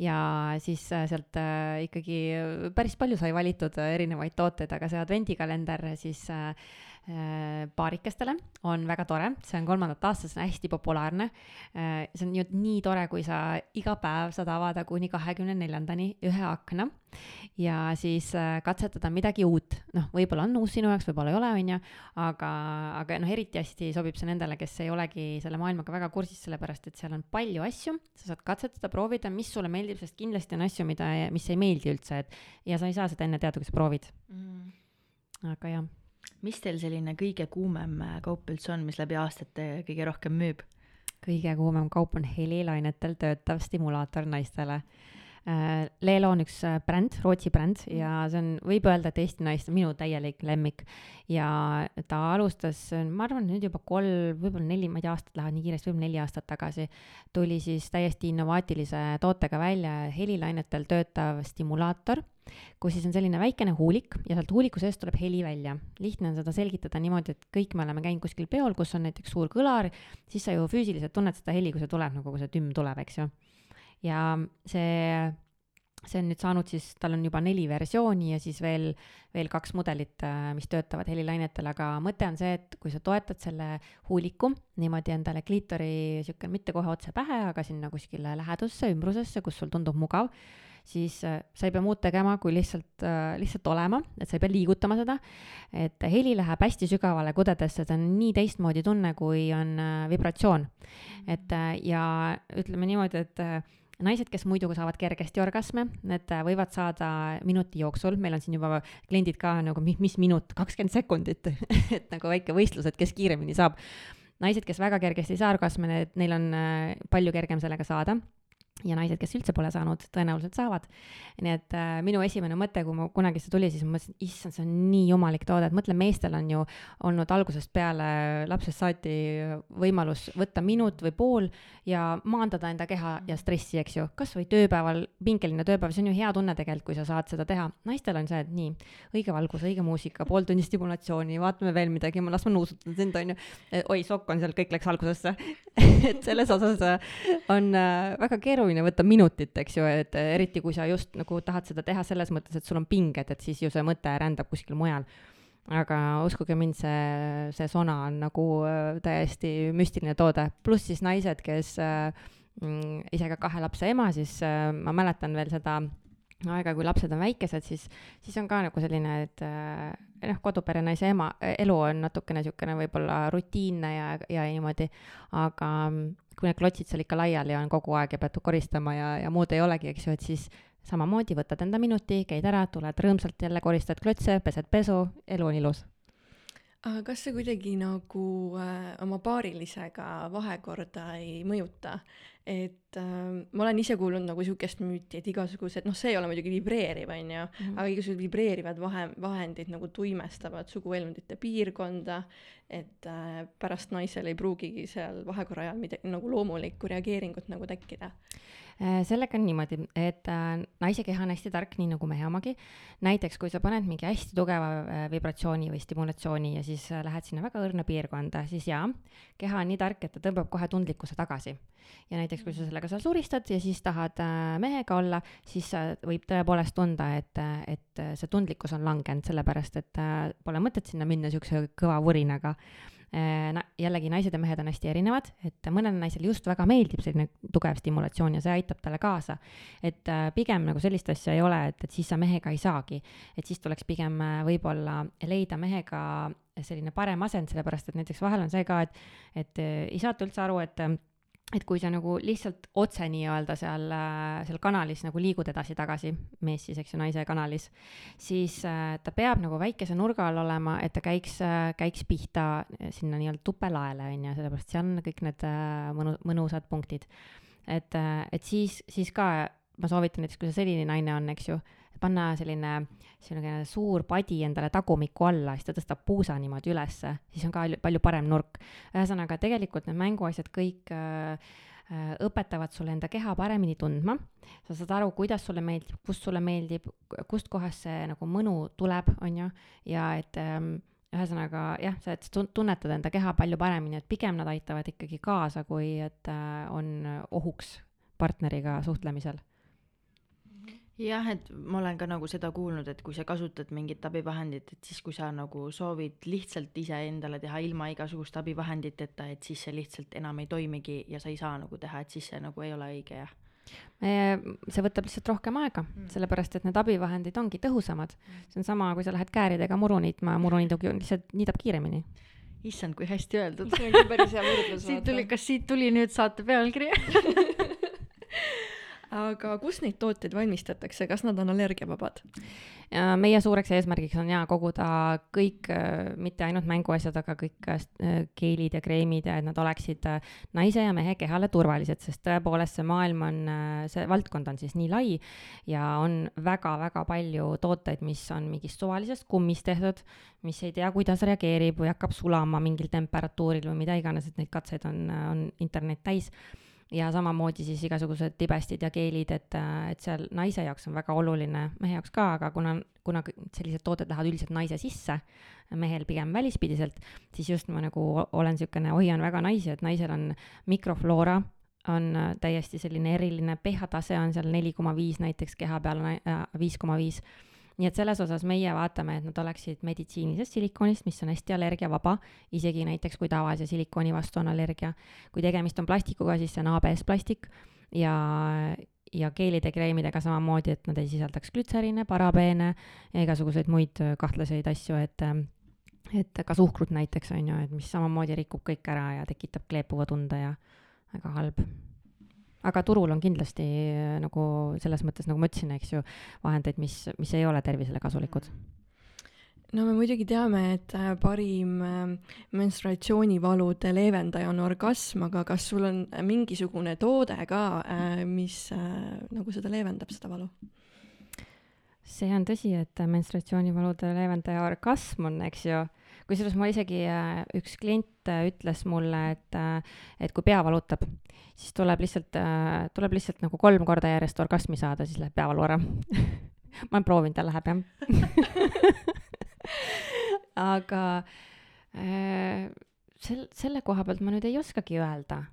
ja siis äh, sealt äh, ikkagi päris palju sai valitud erinevaid tooteid, aga see advendikalender siis Äh, paarikestele on väga tore, see on kolmandat aastat, see on hästi populaarne. Äh, see on ju nii tore, kui sa iga päev saad avada kuni kahekümne neljandani ühe akna ja siis äh, katsetada midagi uut. noh, võib-olla on uus sinu jaoks, võib-olla ei ole, on ju, aga, aga noh, eriti hästi sobib see nendele, kes ei olegi selle maailmaga väga kursis, sellepärast et seal on palju asju, sa saad katsetada, proovida, mis sulle meeldib, sest kindlasti on asju, mida, mis ei meeldi üldse, et ja sa ei saa seda enne teada, kui sa proovid mm.. aga jah mis teil selline kõige kuumem äh, kaup üldse on, mis läbi aastate kõige rohkem müüb? kõige kuumem kaup on helilainetel töötav stimulaator naistele. Äh, Leelo on üks äh, bränd, Rootsi bränd mm. ja see on, võib öelda, et Eesti naiste minu täielik lemmik. ja ta alustas, ma arvan, nüüd juba kolm, võib-olla neli, ma ei tea, aastad lähevad nii kiiresti, võib-olla neli aastat tagasi, tuli siis täiesti innovaatilise tootega välja helilainetel töötav stimulaator kus siis on selline väikene huulik ja sealt huuliku seest tuleb heli välja. lihtne on seda selgitada niimoodi, et kõik me oleme käinud kuskil peol, kus on näiteks suur kõlar, siis sa ju füüsiliselt tunned seda heli, kui see tuleb, nagu kui see tümm tuleb, eks ju. ja see, see on nüüd saanud siis, tal on juba neli versiooni ja siis veel, veel kaks mudelit, äh, mis töötavad helilainetel, aga mõte on see, et kui sa toetad selle huuliku niimoodi endale kliitori sihuke, mitte kohe otse pähe, aga sinna kuskile lähedusse, ümbrusesse, kus sul tundub mugav siis äh, sa ei pea muud tegema, kui lihtsalt, äh, lihtsalt olema, et sa ei pea liigutama seda. et heli läheb hästi sügavale kudedesse, see on nii teistmoodi tunne, kui on äh, vibratsioon. et ja ütleme niimoodi, et naised, kes muidu saavad kergesti orgasme, need võivad saada minuti jooksul, meil on siin juba kliendid ka nagu, mis, mis minut, kakskümmend sekundit et nagu väike võistlus, et kes kiiremini saab. naised, kes väga kergesti ei saa orgasme, need, neil on palju kergem sellega saada ja naised, kes üldse pole saanud, tõenäoliselt saavad. nii et äh, minu esimene mõte, kui ma kunagi see tuli, siis ma mõtlesin, issand, see on nii jumalik toode, et mõtle, meestel on ju olnud algusest peale lapsest saati võimalus võtta minut või pool ja maandada enda keha ja stressi, eks ju. kas või tööpäeval, pingeline tööpäev, see on ju hea tunne tegelikult, kui sa saad seda teha. naistel on see, et nii, õige valgus, õige muusika, pool tundi stimulatsiooni, vaatame veel midagi, ma las ma nuusutan sind, on ju. oi, sokk on seal, kõik läks algusesse et selles osas on äh, väga keeruline keeruline võtta minutit, eks ju, et eriti kui sa just nagu tahad seda teha selles mõttes, et sul on pinged, et siis ju see mõte rändab kuskil mujal. aga uskuge mind, see, see sona on nagu äh, täiesti müstiline toode, pluss siis naised, kes äh, mm, ise ka kahe lapse ema, siis äh, ma mäletan veel seda aega, kui lapsed on väikesed, siis, siis on ka nagu selline, et äh, noh, kodupere naise ema, elu on natukene niisugune võib-olla rutiinne ja, ja niimoodi, aga mm, kui need klotsid seal ikka laiali on kogu aeg ja pead koristama ja, ja muud ei olegi, eks ju, et siis samamoodi võtad enda minuti, käid ära, tuled rõõmsalt jälle, koristad klotse, pesed pesu, elu on ilus aga kas see kuidagi nagu äh, oma paarilisega vahekorda ei mõjuta? Et äh, ma olen ise kuulnud nagu sihukest müüti, et igasugused, noh, see ei ole muidugi vibreeriv, on ju mm, -hmm. aga igasugused vibreerivad vahe, vahendid nagu tuimestavad suguelundite piirkonda, et äh, pärast naisel ei pruugigi seal vahekorra ajal midagi nagu loomulikku reageeringut nagu tekkida sellega on niimoodi, et äh, naise keha on hästi tark, nii nagu mehe omagi. näiteks kui sa paned mingi hästi tugeva äh, vibratsiooni või stimulatsiooni ja siis lähed sinna väga õrna piirkonda, siis jaa, keha on nii tark, et ta tõmbab kohe tundlikkuse tagasi. ja näiteks kui sa sellega seal suristad ja siis tahad mehega olla, siis võib tõepoolest tunda, et, et see tundlikkus on langenud, sellepärast et pole mõtet sinna minna niisuguse kõva vurinaga Äh, na-, jällegi naised ja mehed on hästi erinevad, et mõnele naisele just väga meeldib selline tugev stimulatsioon ja see aitab talle kaasa. et äh, pigem nagu sellist asja ei ole, et, et siis sa mehega ei saagi. et siis tuleks pigem äh, võib-olla leida mehega selline parem asend, sellepärast et näiteks vahel on see ka, et, et ei saata üldse aru, et et kui sa nagu lihtsalt otse nii-öelda seal, äh, seal kanalis nagu liigud edasi-tagasi, mees siis, eks ju, naise kanalis, siis äh, ta peab nagu väikese nurga all olema, et ta käiks, äh, käiks pihta sinna nii-öelda tupelaele, on ju, sellepärast seal on kõik need mõnu, mõnusad punktid. et, et siis, siis ka ma soovitan näiteks, kui see selline naine on, eks ju, panna selline, selline suur padi endale tagumiku alla, siis ta tõstab puusa niimoodi ülesse, siis on ka palju parem nurk. ühesõnaga, tegelikult need mänguasjad kõik äh, äh, õpetavad sulle enda keha paremini tundma, sa saad aru, kuidas sulle meeldib, kust sulle meeldib, kustkohast see nagu mõnu tuleb, on ju, ja et ähm, ühesõnaga jah, sa tunnetad enda keha palju paremini, et pigem nad aitavad ikkagi kaasa, kui et äh, on ohuks partneriga suhtlemisel jah, et ma olen ka nagu seda kuulnud, et kui sa kasutad mingit abivahendit, et siis, kui sa nagu soovid lihtsalt iseendale teha ilma igasuguste abivahenditeta, et siis see lihtsalt enam ei toimigi ja sa ei saa nagu teha, et siis see nagu ei ole õige, jah see võtab lihtsalt rohkem aega mm., sellepärast et need abivahendid ongi tõhusamad mm.. see on sama, kui sa lähed kääridega muru niitma, muruniidugi lihtsalt niidab kiiremini. issand, kui hästi öeldud. see ongi päris hea võrdlus. siit tuli, kas siit tuli nüüd saate pealkiri aga kus neid tooteid valmistatakse, kas nad on allergiavabad? meie suureks eesmärgiks on jaa koguda kõik, äh, mitte ainult mänguasjad, aga kõik äh, geelid ja kreemid ja et nad oleksid äh, naise ja mehe kehale turvalised, sest tõepoolest see maailm on, see valdkond on siis nii lai ja on väga-väga palju tooteid, mis on mingist suvalisest kummist tehtud, mis ei tea, kuidas reageerib või hakkab sulama mingil temperatuuril või mida iganes, et neid katseid on, on internet täis ja samamoodi siis igasugused tibestid ja keelid, et, et seal naise jaoks on väga oluline, mehe jaoks ka, aga kuna, kuna sellised tooted lähevad üldiselt naise sisse, mehel pigem välispidiselt, siis just ma nagu olen niisugune, hoian väga naisi, et naisel on mikrofloora, on täiesti selline eriline, pH tase on seal neli koma viis näiteks keha peal, äh, viis koma viis nii et selles osas meie vaatame, et nad oleksid meditsiinilisest silikoonist, mis on hästi allergiavaba, isegi näiteks kui tavalise silikooni vastu on allergia. kui tegemist on plastikuga, siis see on ABS plastik ja, ja keelide kreemidega samamoodi, et nad ei sisaldaks glütseriine, parabeene ja igasuguseid muid kahtlaseid asju, et et ka suhkrut näiteks on ju, et mis samamoodi rikub kõik ära ja tekitab kleepuva tunde ja väga halb aga turul on kindlasti äh, nagu selles mõttes, nagu ma ütlesin, eks ju, vahendeid, mis, mis ei ole tervisele kasulikud no me muidugi teame, et äh, parim äh, menstruatsioonivalude leevendaja on orgasm, aga kas sul on mingisugune toode ka, mis nagu seda leevendab, seda valu? see on tõsi, et menstruatsioonivalude leevendaja orgasm on, eks ju, kusjuures mul isegi üks klient ütles mulle, et, et kui pea valutab, siis tuleb lihtsalt äh,, tuleb lihtsalt nagu kolm korda järjest orgasmi saada, siis läheb peavalu ära ma olen proovinud ja läheb jah. Aga äh, sel-, selle koha pealt ma nüüd ei oskagi öelda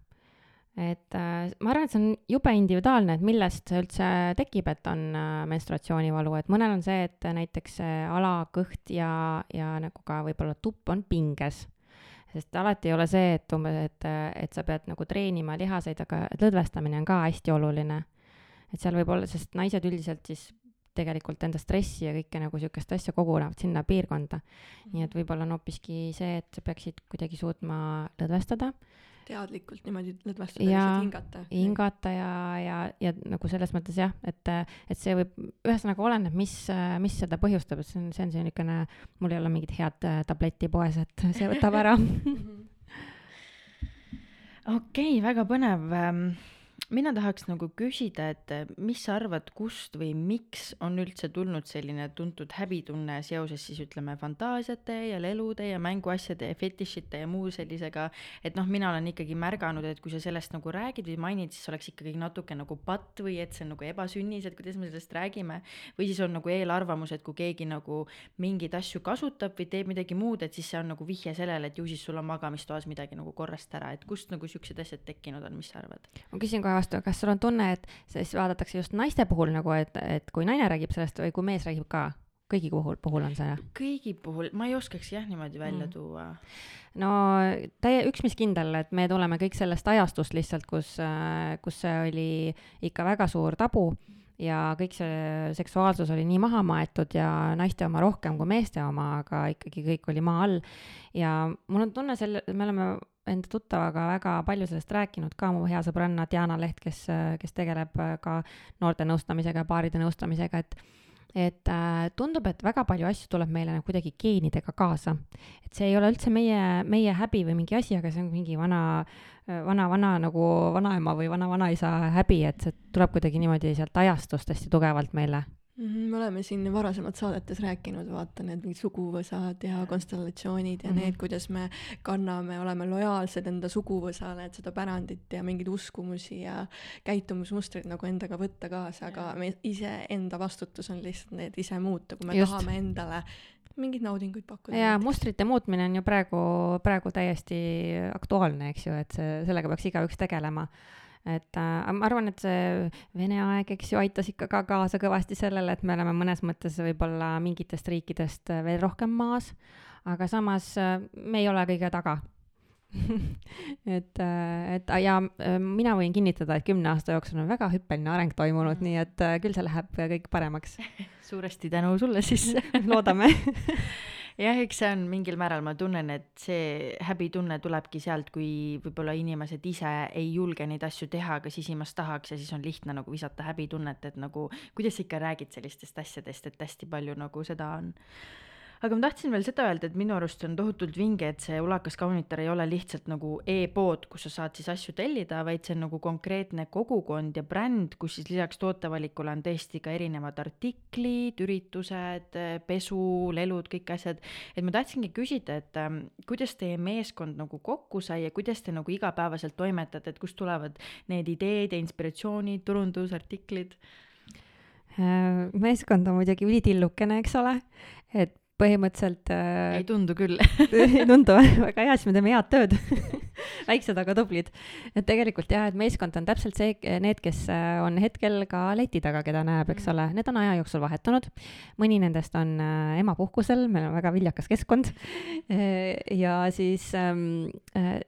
et äh, ma arvan, et see on jube individuaalne, et millest see üldse tekib, et on äh, menstruatsioonivalu, et mõnel on see, et näiteks see alakõht ja, ja nagu ka võib-olla tupp on pinges. sest alati ei ole see, et umbes, et, et sa pead nagu treenima lihaseid, aga lõdvestamine on ka hästi oluline. et seal võib olla, sest naised üldiselt siis tegelikult enda stressi ja kõike nagu niisugust asja kogunevad sinna piirkonda. nii et võib-olla on hoopiski see, et sa peaksid kuidagi suutma lõdvestada teadlikult niimoodi lõdvestada, Jaa, lihtsalt hingata. hingata ja, ja, ja nagu selles mõttes jah, et, et see võib, ühesõnaga oleneb, mis, mis seda põhjustab, et see on, see on niisugune, mul ei ole mingit head äh, tabletti poes, et see võtab ära. okei väga põnev mina tahaks nagu küsida, et eh, mis sa arvad, kust või miks on üldse tulnud selline tuntud häbitunne seoses siis ütleme fantaasiate ja lelude ja mänguasjade ja fetišite ja muu sellisega, et noh, mina olen ikkagi märganud, et kui sa sellest nagu räägid või mainid, siis oleks ikkagi natuke nagu patt või et see on nagu ebasünnis, et kuidas me sellest räägime, või siis on nagu eelarvamus, et kui keegi nagu mingeid asju kasutab või teeb midagi muud, et siis see on nagu vihje sellele, et ju siis sul on magamistoas midagi nagu korrast ära, et kust nagu siuksed asjad tekkinud on, mis sa arvad? ma küsin kohe vastu, kas sul on tunne, et siis vaadatakse just naiste puhul nagu, et, et kui naine räägib sellest või kui mees räägib ka? kõigi puhul, puhul on see? kõigi puhul, ma ei oskaks jah niimoodi välja mm. tuua. no täie, üks, mis kindel, et me tuleme kõik sellest ajastust lihtsalt, kus, kus see oli ikka väga suur tabu ja kõik see seksuaalsus oli nii maha maetud ja naiste oma rohkem kui meeste oma, aga ikkagi kõik oli maa all. ja mul on tunne selle, me oleme enda tuttavaga väga palju sellest rääkinud ka, mu hea sõbranna Diana Leht, kes, kes tegeleb ka noorte nõustamisega paaride nõustamisega, et et äh, tundub, et väga palju asju tuleb meile nagu kuidagi geenidega kaasa. et see ei ole üldse meie, meie häbi või mingi asi, aga see on mingi vana, vana, vana nagu vanaema või vana-vanaisa häbi, et see tuleb kuidagi niimoodi sealt ajastust hästi tugevalt meile me oleme siin varasemalt saadetes rääkinud, vaata need mingid suguvõsad ja konstellatsioonid ja mm -hmm. need, kuidas me kanname, oleme lojaalsed enda suguvõsale, et seda pärandit ja mingeid uskumusi ja käitumismustreid nagu endaga võtta kaasa, aga me iseenda vastutus on lihtsalt need ise muuta, kui me Just. tahame endale mingeid naudinguid pakkuda. jaa, mustrite muutmine on ju praegu, praegu täiesti aktuaalne, eks ju, et see, sellega peaks igaüks tegelema et äh, ma arvan, et see Vene aeg, eks ju, aitas ikka ka kaasa kõvasti sellele, et me oleme mõnes mõttes võib-olla mingitest riikidest veel rohkem maas, aga samas äh, me ei ole kõige taga et, äh, et ja äh, mina võin kinnitada, et kümne aasta jooksul on väga hüppeline areng toimunud, nii et küll see läheb kõik paremaks. suuresti tänu sulle siis. Loodame jah, eks see on mingil määral, ma tunnen, et see häbitunne tulebki sealt, kui võib-olla inimesed ise ei julge neid asju teha, aga sisimas tahaks ja siis on lihtne nagu visata häbitunnet, et nagu kuidas sa ikka räägid sellistest asjadest, et hästi palju nagu seda on aga ma tahtsin veel seda öelda, et minu arust on tohutult vinge, et see Ulakas Kaunitar ei ole lihtsalt nagu e-pood, kus sa saad siis asju tellida, vaid see on nagu konkreetne kogukond ja bränd, kus siis lisaks tootevalikule on tõesti ka erinevad artiklid, üritused, pesu, lelud, kõik asjad. et ma tahtsingi küsida, et ähm, kuidas teie meeskond nagu kokku sai ja kuidas te nagu igapäevaselt toimetate, et kust tulevad need ideed ja inspiratsioonid, turundusartiklid? Äh, meeskond on muidugi ülitillukene, eks ole, et põhimõtteliselt äh, ei tundu küll ei tundu, väga hea, siis me teeme head tööd väiksed, aga tublid. et tegelikult jah, et meeskond on täpselt see, need, kes äh, on hetkel ka leti taga, keda näeb, eks mm. ole, need on aja jooksul vahetunud. mõni nendest on äh, emapuhkusel, meil on väga viljakas keskkond äh, ja siis ähm,,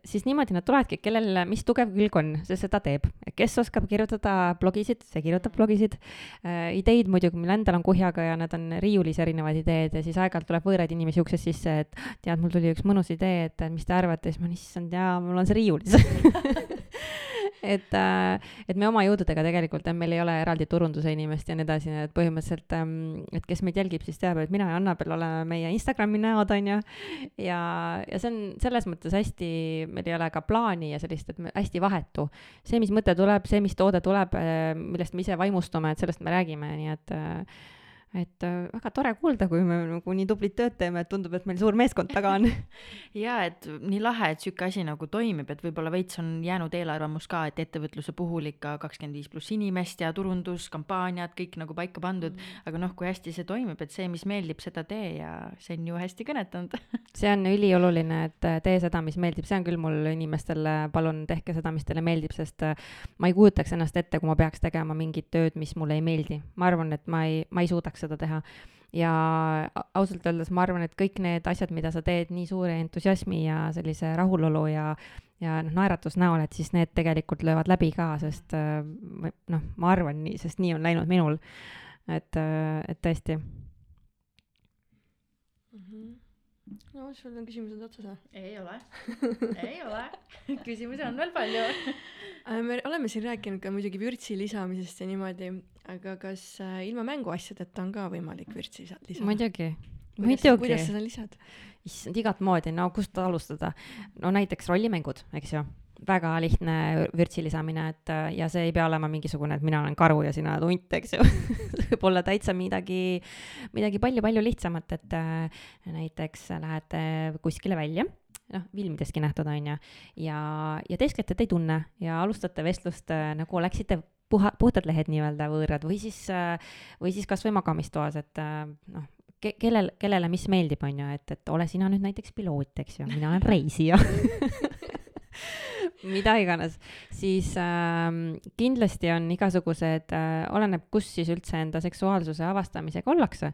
siis niimoodi nad tulevadki, kellel mis tugev külg on, see seda teeb. kes oskab kirjutada blogisid, see kirjutab blogisid. ideid muidugi meil endal on kuhjaga ja need on riiulis erinevad ideed ja siis aeg-ajalt tuleb võõraid inimesi uksest sisse, et tead, mul tuli üks mõnus idee, et mis te arvate, siis ma, issand jaa, mul on see riiulis et, äh, et me oma jõududega tegelikult, meil ei ole eraldi turunduse inimest ja nii edasi, et põhimõtteliselt, ähm, et kes meid jälgib, siis teab, et mina ja Annabel oleme meie Instagrami näod, on ju, ja, ja see on selles mõttes hästi, meil ei ole ka plaani ja sellist, et me, hästi vahetu. see, mis mõte tuleb, see, mis toode tuleb, äh, millest me ise vaimustume, et sellest me räägime, nii et äh, et äh, väga tore kuulda, kui me nagu nii tublit tööd teeme, et tundub, et meil suur meeskond taga on ja et nii lahe, et sihuke asi nagu toimib, et võib-olla veits on jäänud eelarvamus ka, et ettevõtluse puhul ikka kakskümmend viis pluss inimest ja turundus, kampaaniad, kõik nagu paika pandud mm., aga noh, kui hästi see toimib, et see, mis meeldib, seda tee ja see on ju hästi kõnetanud see on ülioluline, et äh, tee seda, mis meeldib, see on küll mul inimestele, palun tehke seda, mis teile meeldib, sest äh, ma ei kujutaks ennast ette, kui ma peaks tegema mingit tööd, mis mulle ei meeldi. ma arvan, et ma ei, ma ei suudaks seda teha. ja ausalt öeldes ma arvan, et kõik need asjad, mida sa teed nii suure entusiasmi ja sellise rahulolu ja ja noh, naeratus näol, et siis need tegelikult löövad läbi ka, sest äh, noh, ma arvan nii, sest nii on läinud minul. et, äh, et tõesti mm. -hmm no sul on küsimused otsas või? ei ole ei ole küsimusi on veel palju äh, me oleme siin rääkinud ka muidugi vürtsi lisamisest ja niimoodi, aga kas äh, ilma mänguasjadeta on ka võimalik vürtsi lisada? muidugi, muidugi. kuidas seda lisad? issand, igat moodi, no kust alustada? no näiteks rollimängud, eks ju väga lihtne vürtsi lisamine, et ja see ei pea olema mingisugune, et mina olen karu ja sina oled hunt, eks ju. Võib olla täitsa midagi, midagi palju-palju lihtsamat, et äh, näiteks lähete kuskile välja noh, filmideski nähtud, on ju, ja, ja teesklete, et ei tunne ja alustate vestlust äh, nagu oleksite puha, puhtad lehed nii-öelda võõrad või siis, äh, või siis kasvõi magamistoas, et noh, ke-, kellel, kellele mis meeldib, on ju, et, et ole sina nüüd näiteks piloot, eks ju, mina olen reisija mida iganes, siis äh, kindlasti on igasugused äh,, oleneb, kus siis üldse enda seksuaalsuse avastamisega ollakse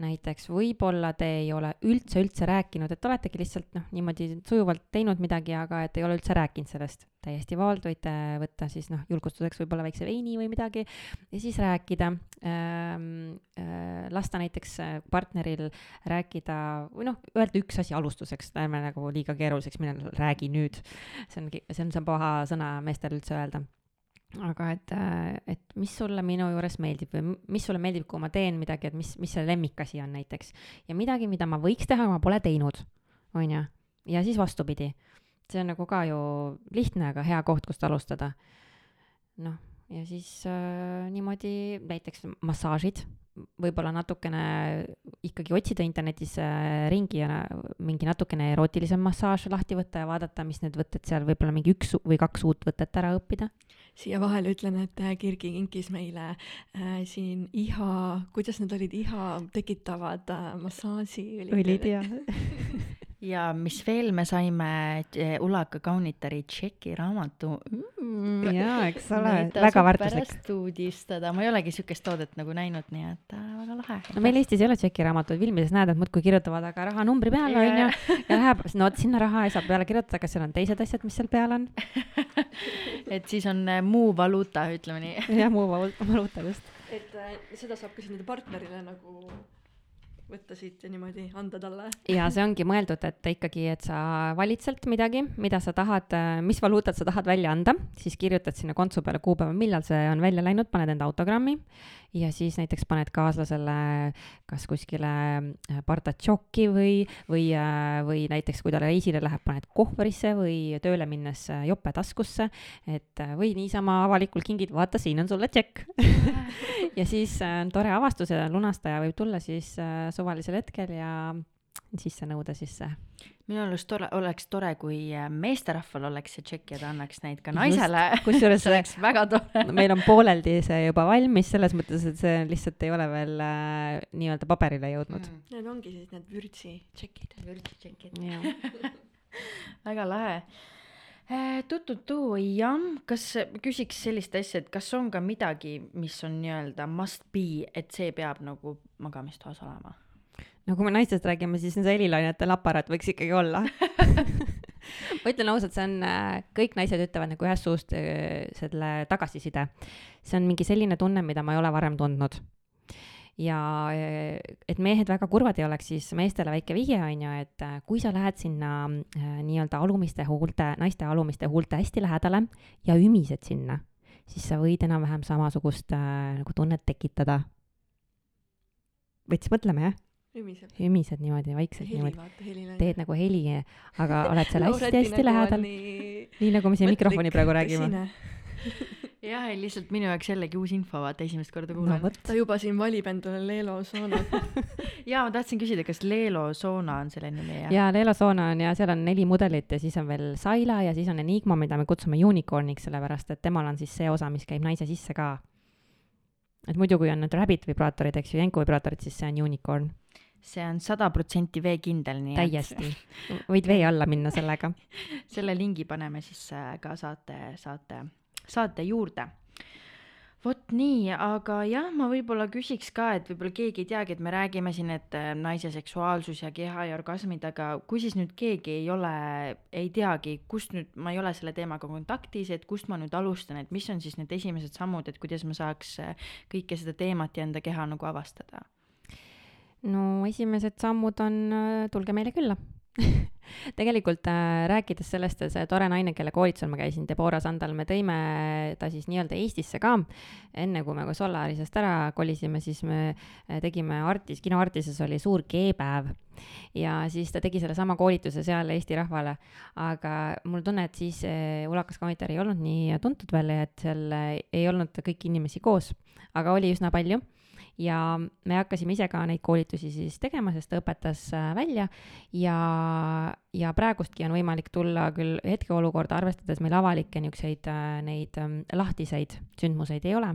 näiteks võib-olla te ei ole üldse, üldse rääkinud, et oletegi lihtsalt noh, niimoodi sujuvalt teinud midagi, aga et ei ole üldse rääkinud sellest. täiesti vabalt võite võtta siis noh, julgustuseks võib-olla väikse veini või midagi ja siis rääkida ähm,. Äh, lasta näiteks partneril rääkida või noh, öelda üks asi alustuseks, ärme nagu liiga keeruliseks mine, räägi nüüd. see on, see on, see on paha sõna meestel üldse öelda aga et, äh, et mis sulle minu juures meeldib või mis sulle meeldib, kui ma teen midagi, et mis, mis see lemmikasi on näiteks. ja midagi, mida ma võiks teha, aga ma pole teinud, on ju. ja siis vastupidi. see on nagu ka ju lihtne, aga hea koht, kust alustada. noh, ja siis äh, niimoodi näiteks massaažid, võib-olla natukene ikkagi otsida internetis äh, ringi ja mingi natukene erootilisem massaaž lahti võtta ja vaadata, mis need võtted seal, võib-olla mingi üks või kaks uut võtet ära õppida. siia vahele ütlen, et äh, Kirgi kinkis meile äh, siin iha, kuidas need olid, iha tekitavad äh, massaažiõlid. õlid ja ja mis veel, me saime eh, Ulaka kaunitari tšeki raamatu mm,. jaa, eks ole, väga väärtuslik. pärast uudistada, ma ei olegi siukest toodet nagu näinud, nii et äh, väga lahe. no meil Eestis ei ole tšeki raamatuid, filmides näed, et muudkui kirjutavad aga rahanumbri peale onju yeah. ja läheb, no vot sinna raha ei saa peale kirjutada, kas seal on teised asjad, mis seal peal on et siis on äh, muu valuuta, ütleme nii. jah, muu valuuta, just. et äh, seda saab ka siis nende partnerile nagu võtta siit ja niimoodi anda talle. ja see ongi mõeldud, et ikkagi, et sa valid sealt midagi, mida sa tahad, mis valuutat sa tahad välja anda, siis kirjutad sinna kontsu peale kuupäeva, millal see on välja läinud, paned enda autogrammi ja siis näiteks paned kaaslasele kas kuskile äh, pardatšoki või, või, äh, või näiteks kui ta reisile läheb, paned kohvrisse või tööle minnes äh, jope taskusse, et või niisama avalikult kingid, vaata, siin on sulle tšekk. Ja siis on tore avastus ja lunastaja võib tulla siis suvalisel hetkel ja sisse nõuda sisse minu arust tore, oleks tore, kui äh, meesterahval oleks see tšekk ja ta annaks neid ka naisele. kusjuures see oleks väga tore no,. meil on pooleldi see juba valmis, selles mõttes, et see lihtsalt ei ole veel äh, nii-öelda paberile jõudnud mm.. Need ongi siis need vürtsi tšekid. vürtsi tšekid. väga lahe äh, tututu, jah, kas küsiks sellist asja, et kas on ka midagi, mis on nii-öelda must be, et see peab nagu magamistoas olema? No kui me naistest räägime, siis see helilainetel aparaat võiks ikkagi olla ma ütlen ausalt, see on, äh, kõik naised ütlevad nagu ühest suust äh, selle tagasiside. see on mingi selline tunne, mida ma ei ole varem tundnud. ja äh, et mehed väga kurvad ei oleks, siis meestele väike vihje on ju, et kui sa lähed sinna nii-öelda alumiste huulte, naiste alumiste huulte hästi lähedale ja ümised sinna, siis sa võid enam-vähem samasugust äh, nagu tunnet tekitada. veits mõtleme, jah ümiseb. ümised niimoodi vaikselt heli, niimoodi. teed nagu heli, aga oled seal hästi-hästi lähedal. nii nagu me siin mikrofoni praegu räägime. jah, lihtsalt minu jaoks jällegi uus info, vaata esimest korda kuulan no,. ta juba siin valib endale Leelo soonat. ja ma tahtsin küsida, kas Leelo Soona on selle nimi jah? ja Leelo Soona on ja seal on neli mudelit ja siis on veel Saila ja siis on Enigma, mida me kutsume unicorn'iks, sellepärast et temal on siis see osa, mis käib naise sisse ka. et muidu, kui on need rabbit vibraatorid, eks ju, jänku vibraatorid, siis see on unicorn, see on sada protsenti veekindel, nii täiesti. võid vee alla minna sellega. et selle lingi paneme siis äh, ka saate, saate, saate juurde vot nii, aga jah, ma võib-olla küsiks ka, et võib-olla keegi ei teagi, et me räägime siin, et äh, naise seksuaalsus ja keha ja orgasmid, aga kui siis nüüd keegi ei ole, ei teagi, kust nüüd, ma ei ole selle teemaga kontaktis, et kust ma nüüd alustan, et mis on siis need esimesed sammud, et kuidas ma saaks äh, kõike seda teemat ja enda keha nagu avastada? No esimesed sammud on, tulge meile külla. tegelikult äh, rääkides sellest, see tore naine, kelle koolitusel ma käisin, Debora Sandal, me tõime ta siis nii-öelda Eestisse ka. enne kui me ka Solarisest ära kolisime, siis me äh, tegime Artis, kino Artises oli suur G-päev ja siis ta tegi sellesama koolituse seal Eesti rahvale. aga mul tunne, et siis äh, Ulakas Komiteer ei olnud nii tuntud veel et seal äh, ei olnud kõiki inimesi koos, aga oli üsna palju ja me hakkasime ise ka neid koolitusi siis tegema, sest ta õpetas äh, välja. Ja, ja praegustki on võimalik tulla küll hetkeolukorda arvestades meil avalikke niisuguseid äh, neid ähm, lahtiseid sündmuseid ei ole,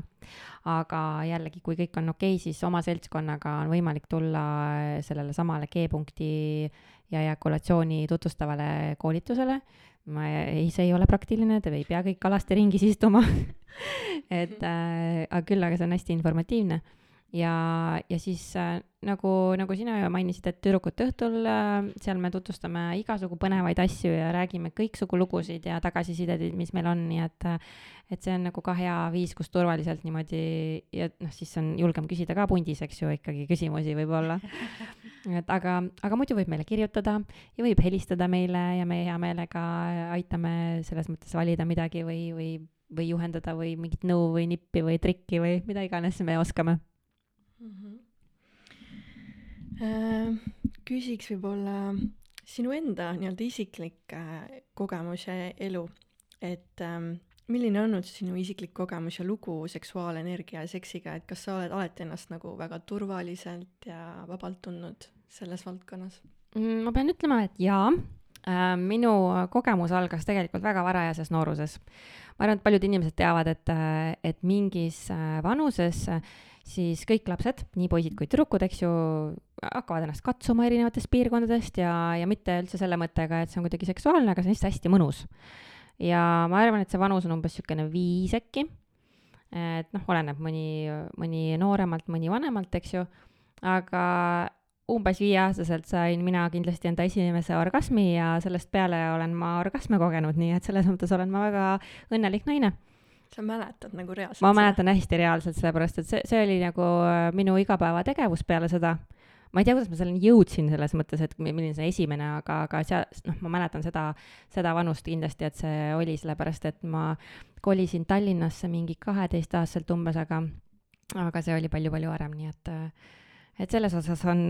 aga jällegi, kui kõik on okei okay,, siis oma seltskonnaga on võimalik tulla äh, sellele samale G-punkti ja ejakulatsiooni tutvustavale koolitusele. Ma ei, see ei ole praktiline, te ei pea kõik alasti ringis istuma. Et äh, aga küll, aga see on hästi informatiivne ja, ja siis äh, nagu, nagu sina ju mainisid, et tüdrukute õhtul äh, seal me tutvustame igasugu põnevaid asju ja räägime kõiksugu lugusid ja tagasisideid, mis meil on, nii et äh, et see on nagu ka hea viis, kus turvaliselt niimoodi ja noh, siis on julgem küsida ka pundis, eks ju, ikkagi küsimusi võib-olla. et aga, aga muidu võib meile kirjutada ja võib helistada meile ja me hea meelega aitame selles mõttes valida midagi või, või, või juhendada või mingit nõu või nippi või trikki või mida iganes me oskame küsiks võib-olla sinu enda nii-öelda isiklik äh, kogemus ja elu, et ähm, milline on olnud sinu isiklik kogemus ja lugu seksuaalenergia ja seksiga, et kas sa oled alati ennast nagu väga turvaliselt ja vabalt tundnud selles valdkonnas? Mm, ma pean ütlema, et jaa äh,, minu kogemus algas tegelikult väga varajases nooruses. ma arvan, et paljud inimesed teavad, et, et mingis äh, vanuses äh, siis kõik lapsed, nii poisid kui tüdrukud, eks ju, hakkavad ennast katsuma erinevatest piirkondadest ja, ja mitte üldse selle mõttega, et see on kuidagi seksuaalne, aga see on lihtsalt hästi mõnus. ja ma arvan, et see vanus on umbes niisugune viis äkki. et noh, oleneb mõni, mõni nooremalt, mõni vanemalt, eks ju, aga umbes viieaastaselt sain mina kindlasti enda esimese orgasmi ja sellest peale olen ma orgasme kogenud, nii et selles mõttes olen ma väga õnnelik naine. Sa mäletad nagu reaalselt ma mäletan hästi reaalselt, sellepärast et see, see oli nagu äh, minu igapäevategevus peale seda. ma ei tea, kuidas ma selleni jõudsin selles mõttes, et mi- milline see esimene, aga, aga seal, noh, ma mäletan seda, seda vanust kindlasti, et see oli sellepärast, et ma kolisin Tallinnasse mingi kaheteistaastaselt umbes, aga, aga see oli palju-palju varem, nii et äh, et selles osas on,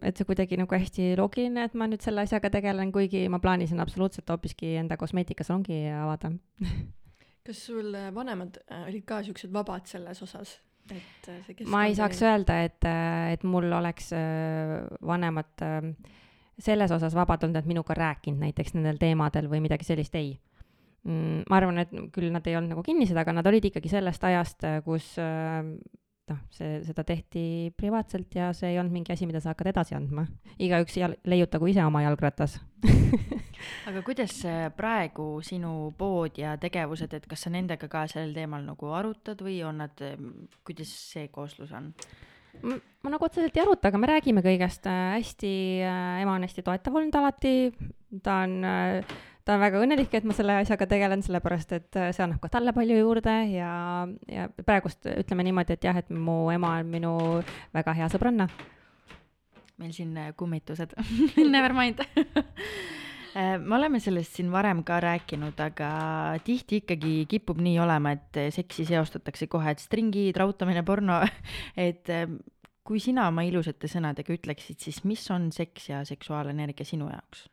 et see kuidagi nagu hästi loogiline, et ma nüüd selle asjaga tegelen, kuigi ma plaanisin absoluutselt hoopiski enda kosmeetikasalongi avada. kas sul äh, vanemad äh, olid ka siuksed vabad selles osas, et äh, see ma ei saaks öelda, et, et mul oleks vanemad äh, selles osas vabad olnud, et minuga rääkinud näiteks nendel teemadel või midagi sellist, ei. ma arvan, et küll nad ei olnud nagu kinnised, aga nad olid ikkagi sellest ajast, kus noh, see, seda tehti privaatselt ja see ei olnud mingi asi, mida sa hakkad edasi andma. igaüks jal-, leiutagu ise oma jalgratas. aga kuidas praegu sinu pood ja tegevused, et kas sa nendega ka sellel teemal nagu arutad või on nad, kuidas see kooslus on? ma ma nagu otseselt ei aruta, aga me räägime kõigest äh, hästi äh,, ema on hästi toetav olnud alati, ta on äh, ta on väga õnnelik, et ma selle asjaga tegelen, sellepärast et äh, see annab ka talle palju juurde ja, ja praegust ütleme niimoodi, et jah, et mu ema on minu väga hea sõbranna. meil siin äh, kummitused Never mind Äh, me oleme sellest siin varem ka rääkinud, aga tihti ikkagi kipub nii olema, et seksi seostatakse kohe, et stringid, rautamine, porno, et kui sina oma ilusate sõnadega ütleksid, siis mis on seks ja seksuaalenergia sinu jaoks?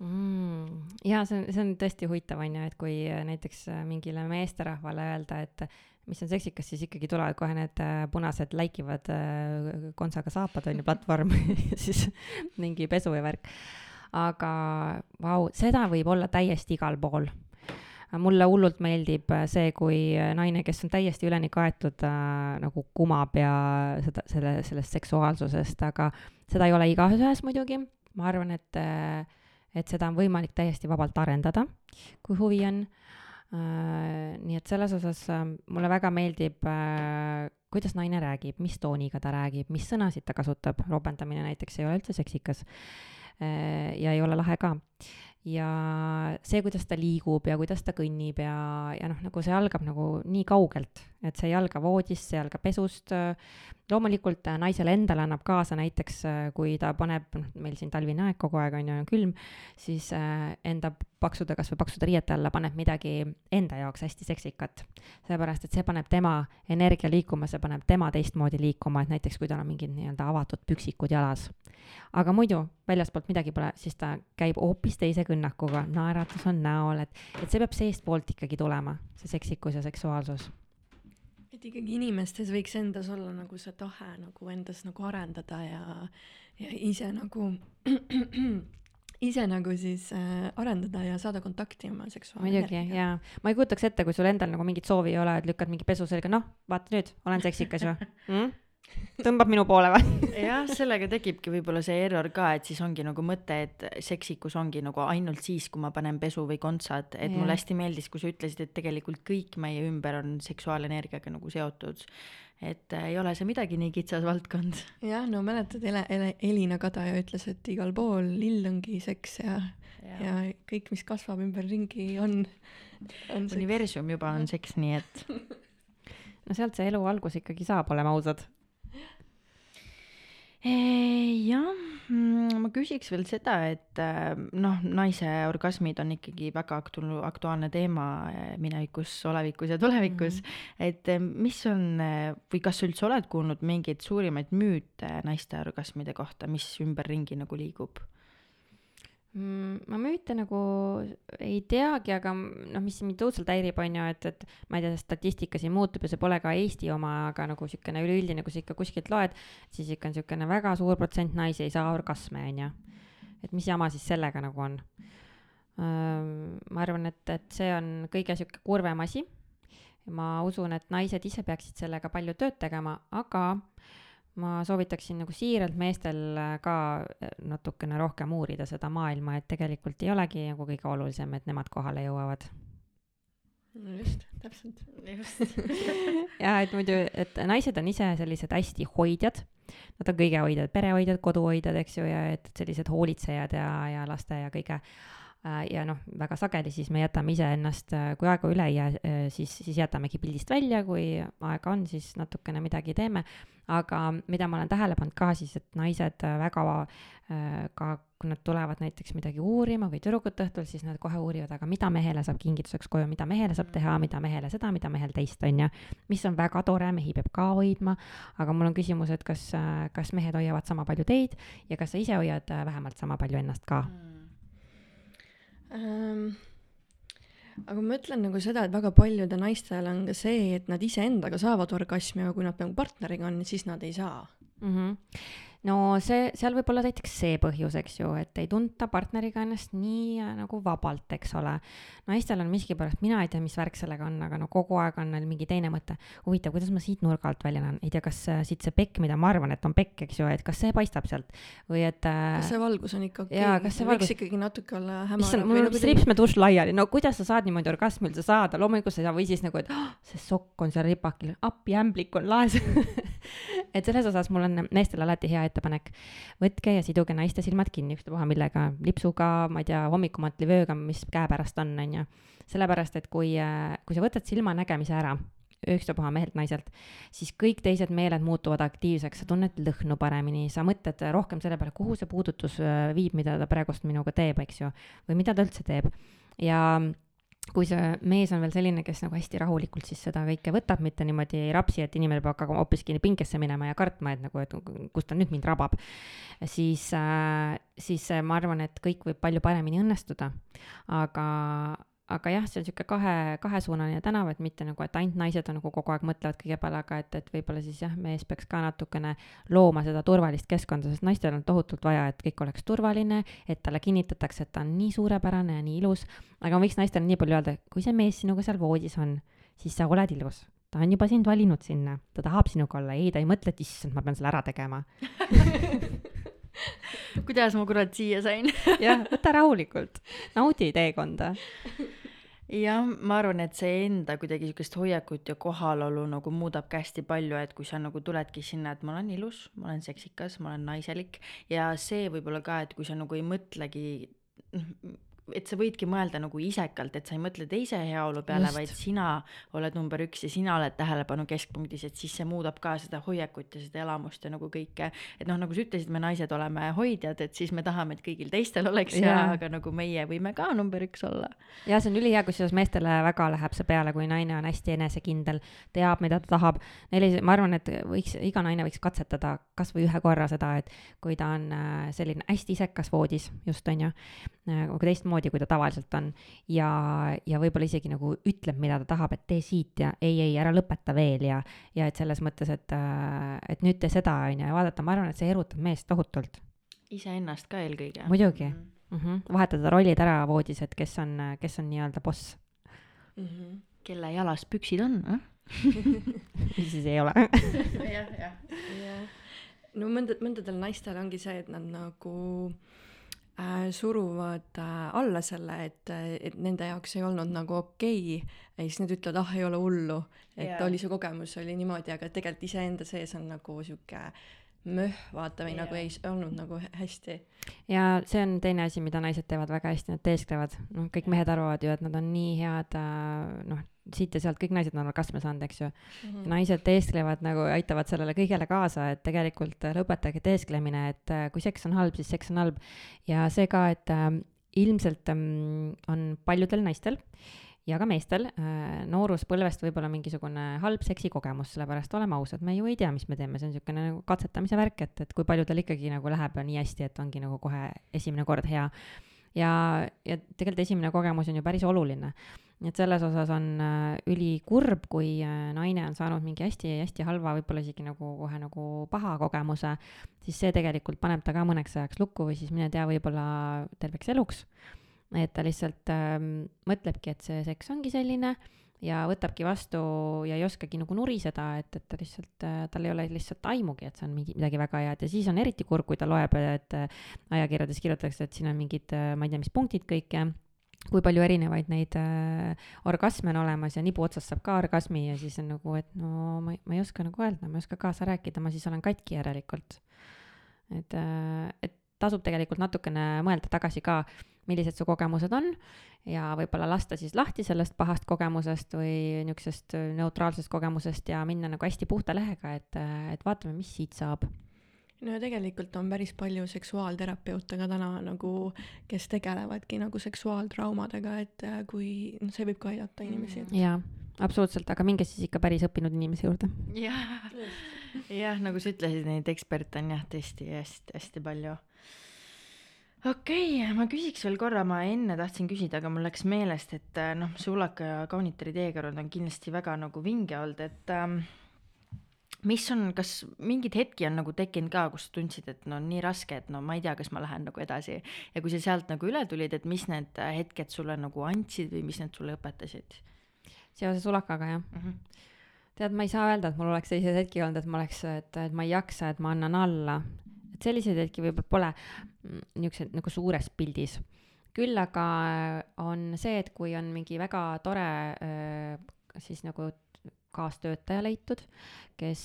Mm,. ja see on, see on tõesti huvitav, on ju, et kui äh, näiteks äh, mingile meesterahvale öelda, et mis on seksikas, siis ikkagi tulevad kohe need äh, punased läikivad kontsaga saapad, on ju, platvorm siis mingi pesu ja värk. aga vau, seda võib olla täiesti igal pool mulle hullult meeldib see, kui naine, kes on täiesti üleni kaetud äh, nagu kumab ja seda, selle, sellest seksuaalsusest, aga seda ei ole igaühes muidugi. ma arvan, et äh, et seda on võimalik täiesti vabalt arendada, kui huvi on äh,. nii et selles osas äh, mulle väga meeldib äh,, kuidas naine räägib, mis tooniga ta räägib, mis sõnasid ta kasutab, ropendamine näiteks ei ole üldse seksikas ja ei ole lahe ka ja see, kuidas ta liigub ja kuidas ta kõnnib ja, ja noh, nagu see algab nagu nii kaugelt, et see ei alga voodist, see algab pesust. Loomulikult äh, naisele endale annab kaasa näiteks, äh, kui ta paneb, noh, meil siin talvine aeg kogu aeg on ju, on külm, siis äh, enda paksude, kasvõi paksude riiete alla paneb midagi enda jaoks hästi seksikat. sellepärast, et see paneb tema energia liikuma, see paneb tema teistmoodi liikuma, et näiteks kui tal on mingid nii-öelda avatud püksikud jalas. aga muidu väljaspoolt midagi pole, siis ta käib hoopis teise kõnnakuga, naeratus on näol, et, et see peab seestpoolt ikkagi tulema, see seksikus ja seksuaalsus et ikkagi inimestes võiks endas olla nagu see tahe nagu endas nagu arendada ja, ja ise nagu ise nagu siis äh, arendada ja saada kontakti oma seksuaalenergiaga. muidugi, jaa. ma ei kujutaks ette, kui sul endal nagu mingit soovi ei ole, et lükkad mingi pesu selga, noh, vaata nüüd, olen seksikas ju mm?. Tõmbab minu poole või jah, sellega tekibki võib-olla see error ka, et siis ongi nagu mõte, et seksikus ongi nagu ainult siis, kui ma panen pesu või kontsad, et ja. mulle hästi meeldis, kui sa ütlesid, et tegelikult kõik meie ümber on seksuaalenergiaga nagu seotud. et äh, ei ole see midagi nii kitsas valdkond. jah, no mäletad, Ele-, Ele-, Elina Kadaja ütles, et igal pool lill ongi seks ja, ja., ja kõik, mis kasvab ümberringi, on, on universum juba on seks, nii et no sealt see elu algus ikkagi saab, oleme ausad jah, mm, ma küsiks veel seda, et äh, noh, naise orgasmid on ikkagi väga aktu-, aktuaalne teema äh, minevikus, olevikus ja tulevikus mm. -hmm. et äh, mis on või kas sa üldse oled kuulnud mingeid suurimaid müüte naiste orgasmide kohta, mis ümberringi nagu liigub? Mm,? ma müüte nagu ei teagi, aga noh, mis mind õudselt häirib, on ju, et, et ma ei tea, statistika siin muutub ja see pole ka Eesti oma, aga nagu niisugune üleüldine, kui sa ikka kuskilt loed, siis ikka on niisugune väga suur protsent naisi ei saa orgasme, on ju. et mis jama siis sellega nagu on? ma arvan, et, et see on kõige niisugune kurvem asi. ma usun, et naised ise peaksid sellega palju tööd tegema, aga äh, ma soovitaksin nagu siiralt meestel äh, ka äh, natukene rohkem uurida seda maailma, et tegelikult ei olegi nagu kõige olulisem, et nemad kohale jõuavad. no just, täpselt. just ja et muidu, et naised on ise sellised hästi hoidjad, nad on kõige hoidjad, perehoidjad, koduhoidjad, eks ju, ja et sellised hoolitsejad ja, ja laste ja kõige ja noh, väga sageli siis me jätame iseennast, äh, kui aega üle ei jää, äh, siis, siis jätamegi pildist välja, kui aega on, siis natukene midagi teeme. aga mida ma olen tähele pannud ka siis, et naised väga ka, kui nad tulevad näiteks midagi uurima või tüdrukute õhtul, siis nad kohe uurivad, aga mida mehele saab kingituseks koju, mida mehele saab teha, mida mehele seda, mida mehel teist, on ju. mis on väga tore, mehi peab ka hoidma, aga mul on küsimus, et kas, kas mehed hoiavad sama palju teid ja kas sa ise hoiad vähemalt sama palju ennast ka mm.? Ähm,? aga ma ütlen nagu seda, et väga paljudel naistel on ka see, et nad iseendaga saavad orgasmi, aga kui nad nagu partneriga on, siis nad ei saa mm. -hmm no see, seal võib olla näiteks see põhjus, eks ju, et ei tunta partneriga ennast nii äh, nagu vabalt, eks ole. naistel on miskipärast, mina ei tea, mis värk sellega on, aga no kogu aeg on neil mingi teine mõte. huvitav, kuidas ma siit nurga alt välja näen, ei tea, kas äh, siit see pekk, mida ma arvan, et on pekk, eks ju, et kas see paistab sealt või et äh,. kas see valgus on ikka okei okay?? võiks valgus... ikkagi natuke olla hämar. issand, mul on ripsmedušš laiali, no kuidas sa saad niimoodi orgasmi üldse saada, loomulikult sa ei saa või siis nagu, et oh, see sokk on seal ripakil, appi ämblik on laes et selles osas mul on meestele alati hea ettepanek. võtke ja siduge naiste silmad kinni, ükstapuha millega, lipsuga, ma ei tea, hommikumantli vööga, mis käepärast on, on ju. sellepärast, et kui, kui sa võtad silmanägemise ära, ükstapuha mehelt, naiselt, siis kõik teised meeled muutuvad aktiivseks, sa tunned lõhnu paremini, sa mõtled rohkem selle peale, kuhu see puudutus äh, viib, mida ta praegust minuga teeb, eks ju, või mida ta üldse teeb. ja kui see mees on veel selline, kes nagu hästi rahulikult siis seda kõike võtab, mitte niimoodi ei rapsi, et inimene peab hakkama hoopiski pingesse minema ja kartma, et nagu, et kus ta nüüd mind rabab, siis äh,, siis äh, ma arvan, et kõik võib palju paremini õnnestuda. aga, aga jah, see on niisugune kahe, kahesuunaline tänav, et mitte nagu, et ainult naised on nagu kogu aeg mõtlevad kõige peale, aga et, et võib-olla siis jah, mees peaks ka natukene looma seda turvalist keskkonda, sest naistel on tohutult vaja, et kõik oleks turvaline, et talle kinnitatakse, et ta on nii suurepärane ja nii ilus, aga ma võiks naistele nii palju öelda, kui see mees sinuga seal voodis on, siis sa oled ilus. ta on juba sind valinud sinna, ta tahab sinuga olla, ei, ta ei mõtle, et issand, ma pean selle ära tegema. kuidas ma kurat siia sain jah, võta rahulikult, naudi teekonda. jah, ma arvan, et see enda kuidagi niisugust hoiakut ja kohalolu nagu muudabki hästi palju, et kui sa nagu tuledki sinna, et ma olen ilus, ma olen seksikas, ma olen naiselik. Ja see võib-olla ka, et kui sa nagu ei mõtlegi noh, et sa võidki mõelda nagu isekalt, et sa ei mõtle teise heaolu peale, vaid sina oled number üks ja sina oled tähelepanu keskpunktis, et siis see muudab ka seda hoiakut ja seda elamust ja nagu kõike. et noh, nagu sa ütlesid, me naised oleme hoidjad, et siis me tahame, et kõigil teistel oleks hea, Jaa. aga nagu meie võime ka number üks olla. ja see on ülihea, kusjuures meestele väga läheb see peale, kui naine on hästi enesekindel, teab, mida ta tahab. Neil, ma arvan, et võiks, iga naine võiks katsetada kasvõi ühe korra seda, et kui ta on äh, selline hästi isekas voodis, just on ju, aga teistmoodi, kui ta tavaliselt on. ja, ja võib-olla isegi nagu ütleb, mida ta tahab, et tee siit ja ei, ei, ära lõpeta veel ja, ja et selles mõttes, et, äh, et nüüd tee seda, on ju, ja vaadata, ma arvan, et see erutab meest tohutult iseennast ka eelkõige. Muidugi. Mhm. mm. -hmm. vahetada rollid ära voodis, et kes on, kes on nii-öelda boss mm. -hmm. kelle jalas püksid on eh?? siis ei ole jah, jah. jah, no mõnda, mõndadel naistel ongi see, et nad nagu äh, suruvad äh, alla selle, et, et nende jaoks ei olnud nagu okei okay. ja siis nad ütlevad, ah ei ole hullu, et yeah. oli su kogemus, oli niimoodi, aga tegelikult iseenda sees on nagu sihuke möh, vaata või yeah. nagu ei olnud nagu hä- hästi. ja see on teine asi, mida naised teevad väga hästi, nad teesklevad, noh, kõik mehed arvavad ju, et nad on nii head, noh, siit ja sealt kõik naised on orgasme saanud, eks ju. naised teesklevad nagu, aitavad sellele kõigele kaasa, et tegelikult äh, lõpetage teesklemine, et äh, kui seks on halb, siis seks on halb. ja see ka, et äh, ilmselt ähm, on paljudel naistel ja ka meestel äh, nooruspõlvest võib-olla mingisugune halb seksikogemus, sellepärast oleme ausad, me ju ei tea, mis me teeme, see on niisugune nagu katsetamise värk, et, et kui paljudel ikkagi nagu läheb nii hästi, et ongi nagu kohe esimene kord hea. ja, ja tegelikult esimene kogemus on ju päris oluline. nii et selles osas on äh, ülikurb, kui äh, naine on saanud mingi hästi-hästi halva, võib-olla isegi nagu kohe nagu paha kogemuse, siis see tegelikult paneb ta ka mõneks ajaks lukku või siis mine tea, võib-olla terveks eluks et ta lihtsalt ähm, mõtlebki, et see seks ongi selline ja võtabki vastu ja ei oskagi nagu nuriseda, et, et ta lihtsalt äh,, tal ei ole lihtsalt aimugi, et see on mingi midagi väga head ja siis on eriti kurb, kui ta loeb, et äh, ajakirjades kirjutatakse, et siin on mingid äh,, ma ei tea, mis punktid kõik ja kui palju erinevaid neid äh, orgasme on olemas ja nibu otsast saab ka orgasmi ja siis on nagu, et no ma ma ei oska nagu öelda, ma ei oska kaasa rääkida, ma siis olen katki järelikult. et äh,, et tasub tegelikult natukene mõelda tagasi ka, millised su kogemused on ja võib-olla lasta siis lahti sellest pahast kogemusest või niisugusest äh, neutraalsest kogemusest ja minna nagu hästi puhta lehega, et, et vaatame, mis siit saab. no ja tegelikult on päris palju seksuaalterapeute ka täna nagu, kes tegelevadki nagu seksuaaltraumadega, et äh, kui, noh, see võib ka aidata inimesi. jaa, absoluutselt, aga minge siis ikka päris õppinud inimese juurde. jah, jah, nagu sa ütlesid, neid eksperte on jah tõesti hästi-hästi palju. Okei okay,, ma küsiks veel korra, ma enne tahtsin küsida, aga mul läks meelest, et äh, noh, Sulaka ja Kaunitari teekond on kindlasti väga nagu vinge olnud, et ähm, mis on, kas mingeid hetki on nagu tekkinud ka, kus tundsid, et no on nii raske, et no ma ei tea, kas ma lähen nagu edasi ja kui sa sealt nagu üle tulid, et mis need äh, hetked sulle nagu andsid või mis need sulle õpetasid seoses sulakaga, jah? mm? -hmm. tead, ma ei saa öelda, et mul oleks selliseid hetki olnud, et ma oleks, et, et ma ei jaksa, et ma annan alla. et selliseid hetki võib-olla pole mm, niisugused nagu suures pildis. küll aga äh, on see, et kui on mingi väga tore äh, siis nagu kaastöötaja leitud, kes,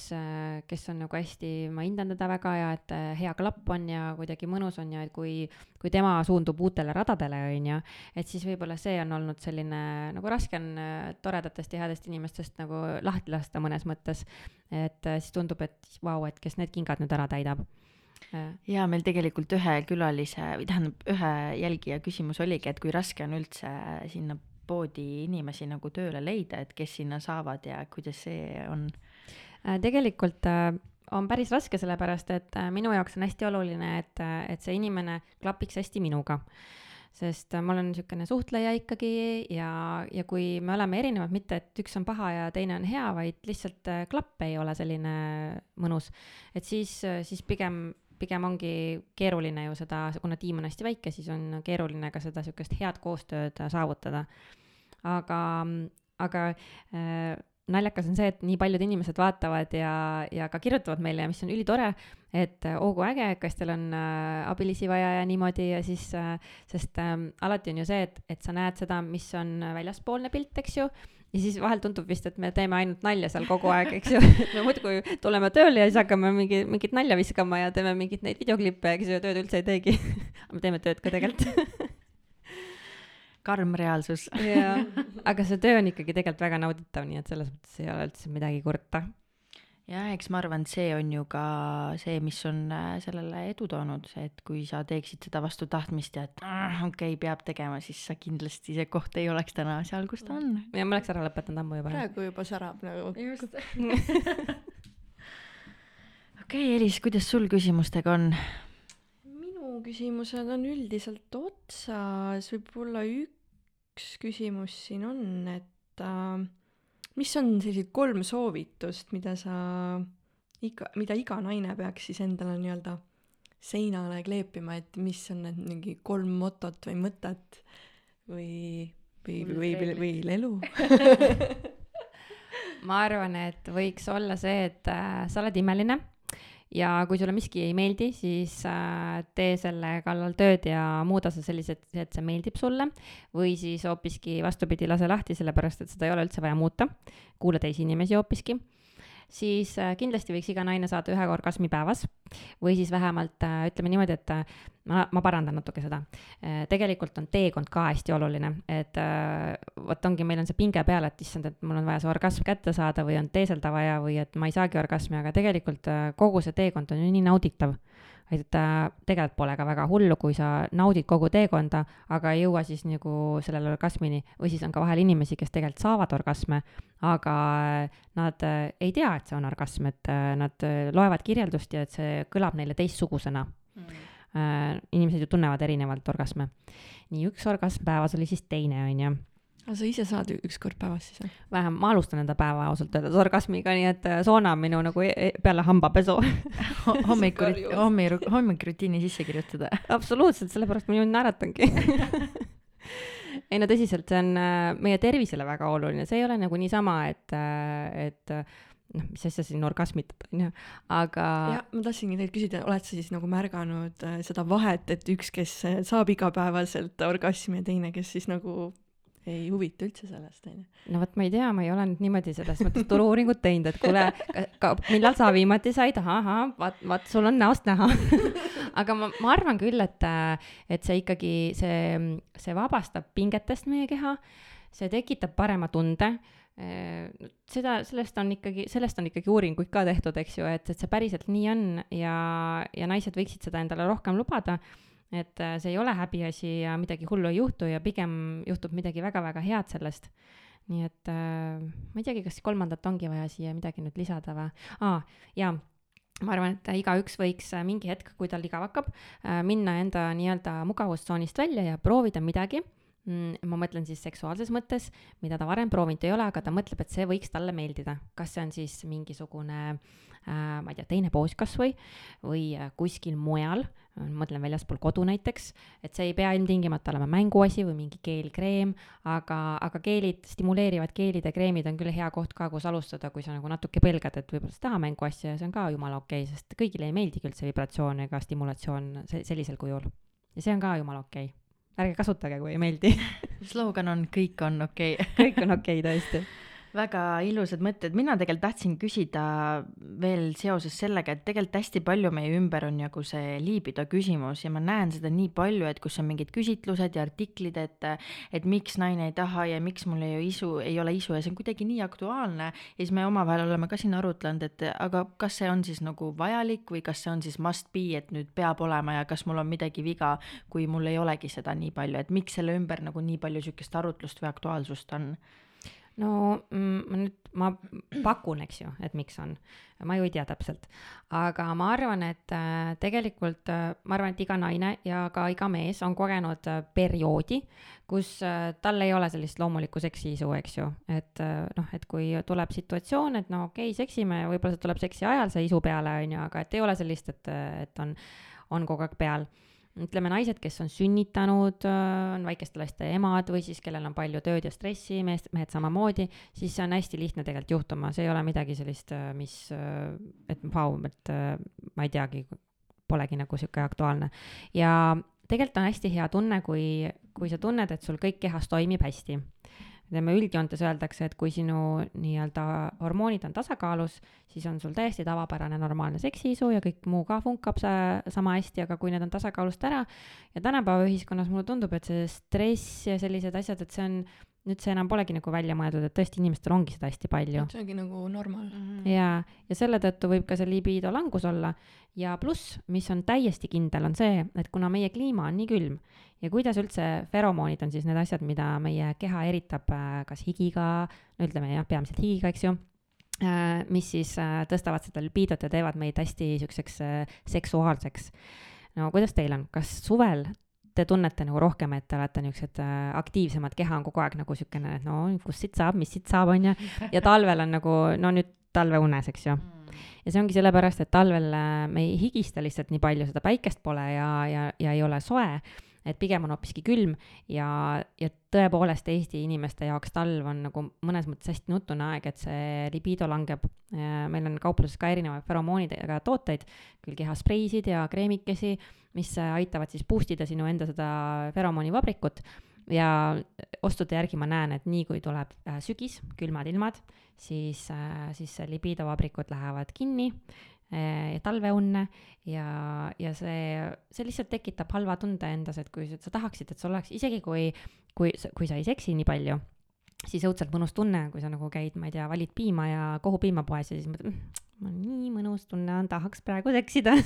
kes on nagu hästi, ma hindan teda väga ja et äh, hea klapp on ja kuidagi mõnus on ja et kui, kui tema suundub uutele radadele, on ju, et siis võib-olla see on olnud selline nagu raske on äh, toredatest ja headest inimestest nagu lahti lasta mõnes mõttes. et äh, siis tundub, et vau, et kes need kingad nüüd ära täidab. Ja meil tegelikult ühe külalise või tähendab, ühe jälgija küsimus oligi, et kui raske on üldse sinna poodi inimesi nagu tööle leida, et kes sinna saavad ja kuidas see on? Äh, tegelikult äh, on päris raske, sellepärast et äh, minu jaoks on hästi oluline, et, et see inimene klapiks hästi minuga. sest ma olen niisugune suhtleja ikkagi ja, ja kui me oleme erinevad, mitte et üks on paha ja teine on hea, vaid lihtsalt klapp ei ole selline mõnus, et siis, siis pigem pigem ongi keeruline ju seda, kuna tiim on hästi väike, siis on keeruline ka seda niisugust head koostööd saavutada. aga, aga äh, naljakas on see, et nii paljud inimesed vaatavad ja, ja ka kirjutavad meile ja mis on ülitore, et äh, oo kui äge, kas teil on äh, abilisi vaja ja niimoodi ja siis äh,, sest äh, alati on ju see, et, et sa näed seda, mis on väljaspoolne pilt, eks ju, ja siis vahel tundub vist, et me teeme ainult nalja seal kogu aeg, eks ju, me muudkui tuleme tööle ja siis hakkame mingi, mingit nalja viskama ja teeme mingeid neid videoklippe, eks ju, tööd üldse ei teegi. me teeme tööd ka tegelikult. karm reaalsus. jaa, aga see töö on ikkagi tegelikult väga nauditav, nii et selles mõttes ei ole üldse midagi kurta. jah, eks ma arvan, et see on ju ka see, mis on äh, sellele edu toonud, et kui sa teeksid seda vastu tahtmist ja et "Ah, okei okay,, peab tegema, siis sa kindlasti see koht ei oleks täna seal, kus ta on. ja ma oleks ära lõpetanud ammu juba. praegu juba särab nagu. just. okei, Elis, kuidas sul küsimustega on? minu küsimused on üldiselt otsas, võib-olla üks küsimus siin on, et äh, mis on sellised kolm soovitust, mida sa iga, mida iga naine peaks siis endale nii-öelda seinale kleepima, et mis on need mingi kolm motot või mõtet või, või, või, või, või lelu? ma arvan, et võiks olla see, et äh, sa oled imeline ja kui sulle miski ei meeldi, siis äh, tee selle kallal tööd ja muuda see selliseks, et see meeldib sulle või siis hoopiski vastupidi, lase lahti, sellepärast et seda ei ole üldse vaja muuta. kuula teisi inimesi hoopiski siis äh, kindlasti võiks iga naine saada ühe orgasmi päevas või siis vähemalt äh, ütleme niimoodi, et äh, ma, ma parandan natuke seda. tegelikult on teekond ka hästi oluline, et vot ongi, meil on see pinge peal, et issand, et mul on vaja see orgasm kätte saada või on teeselda vaja või et ma ei saagi orgasmi, aga tegelikult kogu see teekond on ju nii nauditav. Et äh, tegelikult pole ka väga hullu, kui sa naudid kogu teekonda, aga ei jõua siis nagu sellele orgasmini või siis on ka vahel inimesi, kes tegelikult saavad orgasme, aga äh, nad äh, ei tea, et see on orgasm, et nad loevad kirjeldust ja et see kõlab neile teistsugusena äh,. inimesed ju tunnevad erinevalt orgasme. nii üks orgasm päevas oli siis teine, onju. Aga sa ise saad ju üks kord päevas siis või? vähem, ma alustan enda päeva ausalt öeldes orgasmiga, nii et äh, soona on minu nagu e e peale hambapesu. hommiku, Karjus. hommiku, hommikurutiini sisse kirjutada. absoluutselt, sellepärast ma ju naeratangi. ei no tõsiselt, see on äh, meie tervisele väga oluline, see ei ole nagu niisama, et, et äh, noh, mis asja siin orgasmitad, onju, aga jah, ma tahtsingi teilt küsida, oled sa siis nagu märganud seda vahet, et üks, kes saab igapäevaselt orgasmi ja teine, kes siis nagu ei huvita üldse sellest, onju. no vot, ma ei tea, ma ei ole nüüd niimoodi selles mõttes turu-uuringut teinud, et kuule, millal sa viimati said, ahah, vaat, vaat sul on näost näha. aga ma, ma arvan küll, et, et see ikkagi, see, see vabastab pingetest meie keha, see tekitab parema tunde seda, sellest on ikkagi, sellest on ikkagi uuringuid ka tehtud, eks ju, et, et see päriselt nii on ja, ja naised võiksid seda endale rohkem lubada et äh, see ei ole häbiasi ja midagi hullu ei juhtu ja pigem juhtub midagi väga-väga head sellest. nii et äh, ma ei teagi, kas kolmandat ongi vaja siia midagi nüüd lisada või ah,? jaa, ma arvan, et igaüks võiks äh, mingi hetk, kui tal igav hakkab äh,, minna enda nii-öelda mugavustsoonist välja ja proovida midagi mm,. ma mõtlen siis seksuaalses mõttes, mida ta varem proovinud ei ole, aga ta mõtleb, et see võiks talle meeldida. kas see on siis mingisugune äh,, ma ei tea, teine poos kasvõi või äh, kuskil mujal mõtlen väljaspool kodu näiteks, et see ei pea ilmtingimata olema mänguasi või mingi keelkreem, aga, aga keelid, stimuleerivad keelid ja kreemid on küll hea koht ka, kus alustada, kui sa nagu natuke pelgad, et võib-olla sa ei taha mänguasja ja see on ka jumala okei okay,, sest kõigile ei meeldigi üldse vibratsioon ega stimulatsioon se- sellisel kujul. ja see on ka jumala okei okay. ärge kasutage, kui ei meeldi slogan on kõik on okei okay.. kõik on okei okay, tõesti. väga ilusad mõtted, mina tegelikult tahtsin küsida veel seoses sellega, et tegelikult hästi palju meie ümber on nagu see liibido küsimus ja ma näen seda nii palju, et kus on mingid küsitlused ja artiklid, et et miks naine ei taha ja miks mul ei ole isu, ei ole isu ja see on kuidagi nii aktuaalne. Ja siis me omavahel oleme ka siin arutlenud, et aga kas see on siis nagu vajalik või kas see on siis must be, et nüüd peab olema ja kas mul on midagi viga, kui mul ei olegi seda nii palju, et miks selle ümber nagu nii palju niisugust arutlust või aktuaalsust on? No mm, ma nüüd, ma pakun, eks ju, et miks on, ma ju ei tea täpselt, aga ma arvan, et äh, tegelikult äh, ma arvan, et iga naine ja ka iga mees on kogenud äh, perioodi, kus tal ei ole sellist loomulikku seksiisu, eks ju, et noh, et kui tuleb situatsioon, et no okei okay,, seksime, võib-olla see tuleb seksi ajal, see isu peale, on ju, aga et ei ole sellist, et, et on, on kogu aeg peal ütleme, naised, kes on sünnitanud, on väikeste laste emad või siis kellel on palju tööd ja stressi, meest, mehed samamoodi, siis see on hästi lihtne tegelikult juhtuma, see ei ole midagi sellist, mis, et vau, et ma ei teagi, polegi nagu sihuke aktuaalne. ja tegelikult on hästi hea tunne, kui, kui sa tunned, et sul kõik kehas toimib hästi ütleme üldjoontes öeldakse, et kui sinu nii-öelda hormoonid on tasakaalus, siis on sul täiesti tavapärane normaalne seksiisu ja kõik muu ka funkab sa, sama hästi, aga kui need on tasakaalust ära. Ja tänapäeva ühiskonnas mulle tundub, et see stress ja sellised asjad, et see on nüüd see enam polegi nagu välja mõeldud, et tõesti inimestel ongi seda hästi palju. see ongi nagu normaal mm. -hmm. ja, ja selle tõttu võib ka see libido langus olla ja pluss, mis on täiesti kindel, on see, et kuna meie kliima on nii külm ja kuidas üldse feromoonid on siis need asjad, mida meie keha eritab äh, kas higiga, no ütleme jah, peamiselt higiga, eks ju äh, mis siis äh, tõstavad seda libidot ja teevad meid hästi siukseks seksuaalseks. no kuidas teil on, kas suvel te tunnete nagu rohkem, et te olete niisugused äh, aktiivsemad, keha on kogu aeg nagu niisugune, no kust siit saab, mis siit saab, on ju, ja talvel on nagu no nüüd talveunes, eks ju mm. ja see ongi sellepärast, et talvel äh, me ei higista lihtsalt nii palju, seda päikest pole ja, ja, ja ei ole soe et pigem on hoopiski külm ja, ja tõepoolest Eesti inimeste jaoks talv on nagu mõnes mõttes hästi nutune aeg, et see libido langeb. meil on kaupluses ka erinevaid feromoonidega tooteid, küll kehaspreisid ja kreemikesi, mis aitavad siis boost ida sinu enda seda feromoonivabrikut ja ostude järgi ma näen, et nii kui tuleb äh, sügis, külmad ilmad, siis, äh, siis libido vabrikud lähevad kinni Eh, talveunne ja, ja see, see lihtsalt tekitab halva tunde endas, et kui sa tahaksid, et sul oleks, isegi kui, kui, kui sa ei seksi nii palju, siis õudselt mõnus tunne, kui sa nagu käid, ma ei tea, valid piima ja kohupiima poes ja siis mõtled mmm,, mul nii mõnus tunne on, tahaks praegu seksida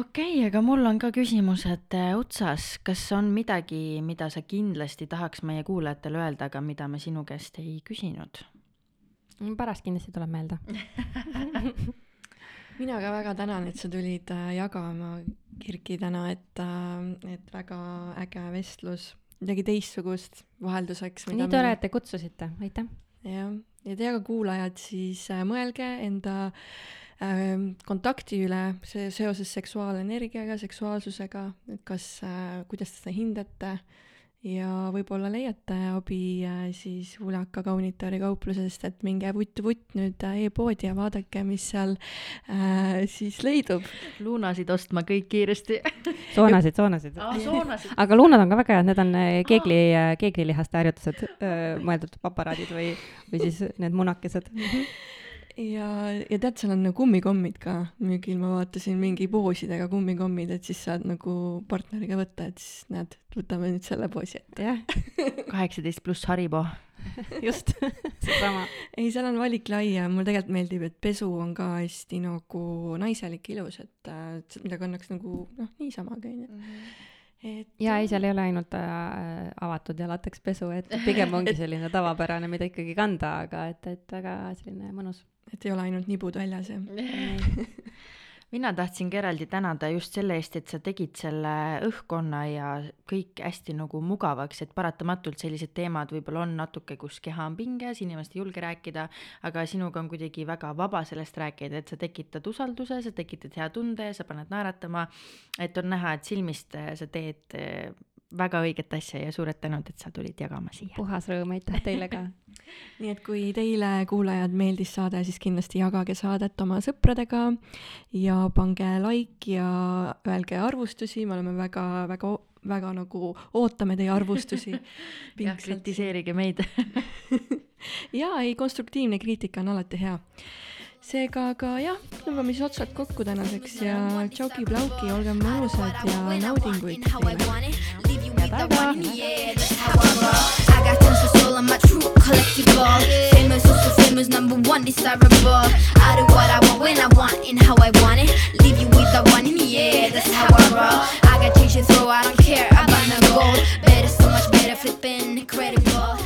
okei okay,, aga mul on ka küsimused äh, otsas, kas on midagi, mida sa kindlasti tahaks meie kuulajatele öelda, aga mida me sinu käest ei küsinud? Pärast kindlasti tuleb meelde mina ka väga tänan, et sa tulid äh, jagama Kirki täna, et, äh, et väga äge vestlus, midagi teistsugust vahelduseks. nii tore, et te kutsusite, aitäh. jah, ja teie ka kuulajad, siis äh, mõelge enda äh, kontakti üle see seoses seksuaalenergiaga, seksuaalsusega, et kas kuidas te seda hindate ja võib-olla leiate abi äh, siis Ulaka kaunitaari kauplusest, et minge vutt-vutt nüüd äh, e-poodi ja vaadake, mis seal äh, siis leidub. luunasid ostma kõik kiiresti soonasid, soonasid ah,. aga luunad on ka väga head, need on äh, keegli ah., keeglilihaste harjutused, mõeldud paparaadid või, või siis need munakesed ja, ja tead, seal on nagu kummikommid ka. Müügil, ma vaatasin mingi poosidega kummikommid, et siis saad nagu partneriga võtta, et siis näed, võtame nüüd selle poosi ette. jah, kaheksateist pluss Haribo. Just. Seesama. ei, seal on valik lai ja mulle tegelikult meeldib, et pesu on ka hästi nagu naiselik, ilus, et äh, mida kannaks nagu noh, niisamagi onju. Mhm. et ja ei, seal ei ole ainult äh, avatud ja latekspesu, et pigem ongi selline tavapärane, mida ikkagi kanda, aga et, et väga selline mõnus et ei ole ainult nibud väljas ja mina tahtsingi eraldi tänada just selle eest, et sa tegid selle õhkkonna ja kõik hästi nagu mugavaks, et paratamatult sellised teemad võib-olla on natuke, kus keha on pinges, inimesed ei julge rääkida, aga sinuga on kuidagi väga vaba sellest rääkida, et sa tekitad usalduse, sa tekitad hea tunde, sa paned naeratama, et on näha, et silmist sa teed väga õiget asja ja suured tänud, et sa tulid jagama siia. puhas rõõm, aitäh teile ka nii et kui teile, kuulajad, meeldis saade, siis kindlasti jagage saadet oma sõpradega ja pange like ja öelge arvustusi, me oleme väga, väga, väga nagu ootame teie arvustusi. jah, kritiseerige meid jaa, ei, konstruktiivne kriitika on alati hea seega aga jah, tõmbame siis otsad kokku tänaseks ja tšauki-plauki, olge mõnusad ja naudinguid. Famous, famous, number one, desirable. I do what I want when I want and how I want it. Leave you with one, that's how I roll. I got I don't care about gold. Better, so much better, flipping incredible.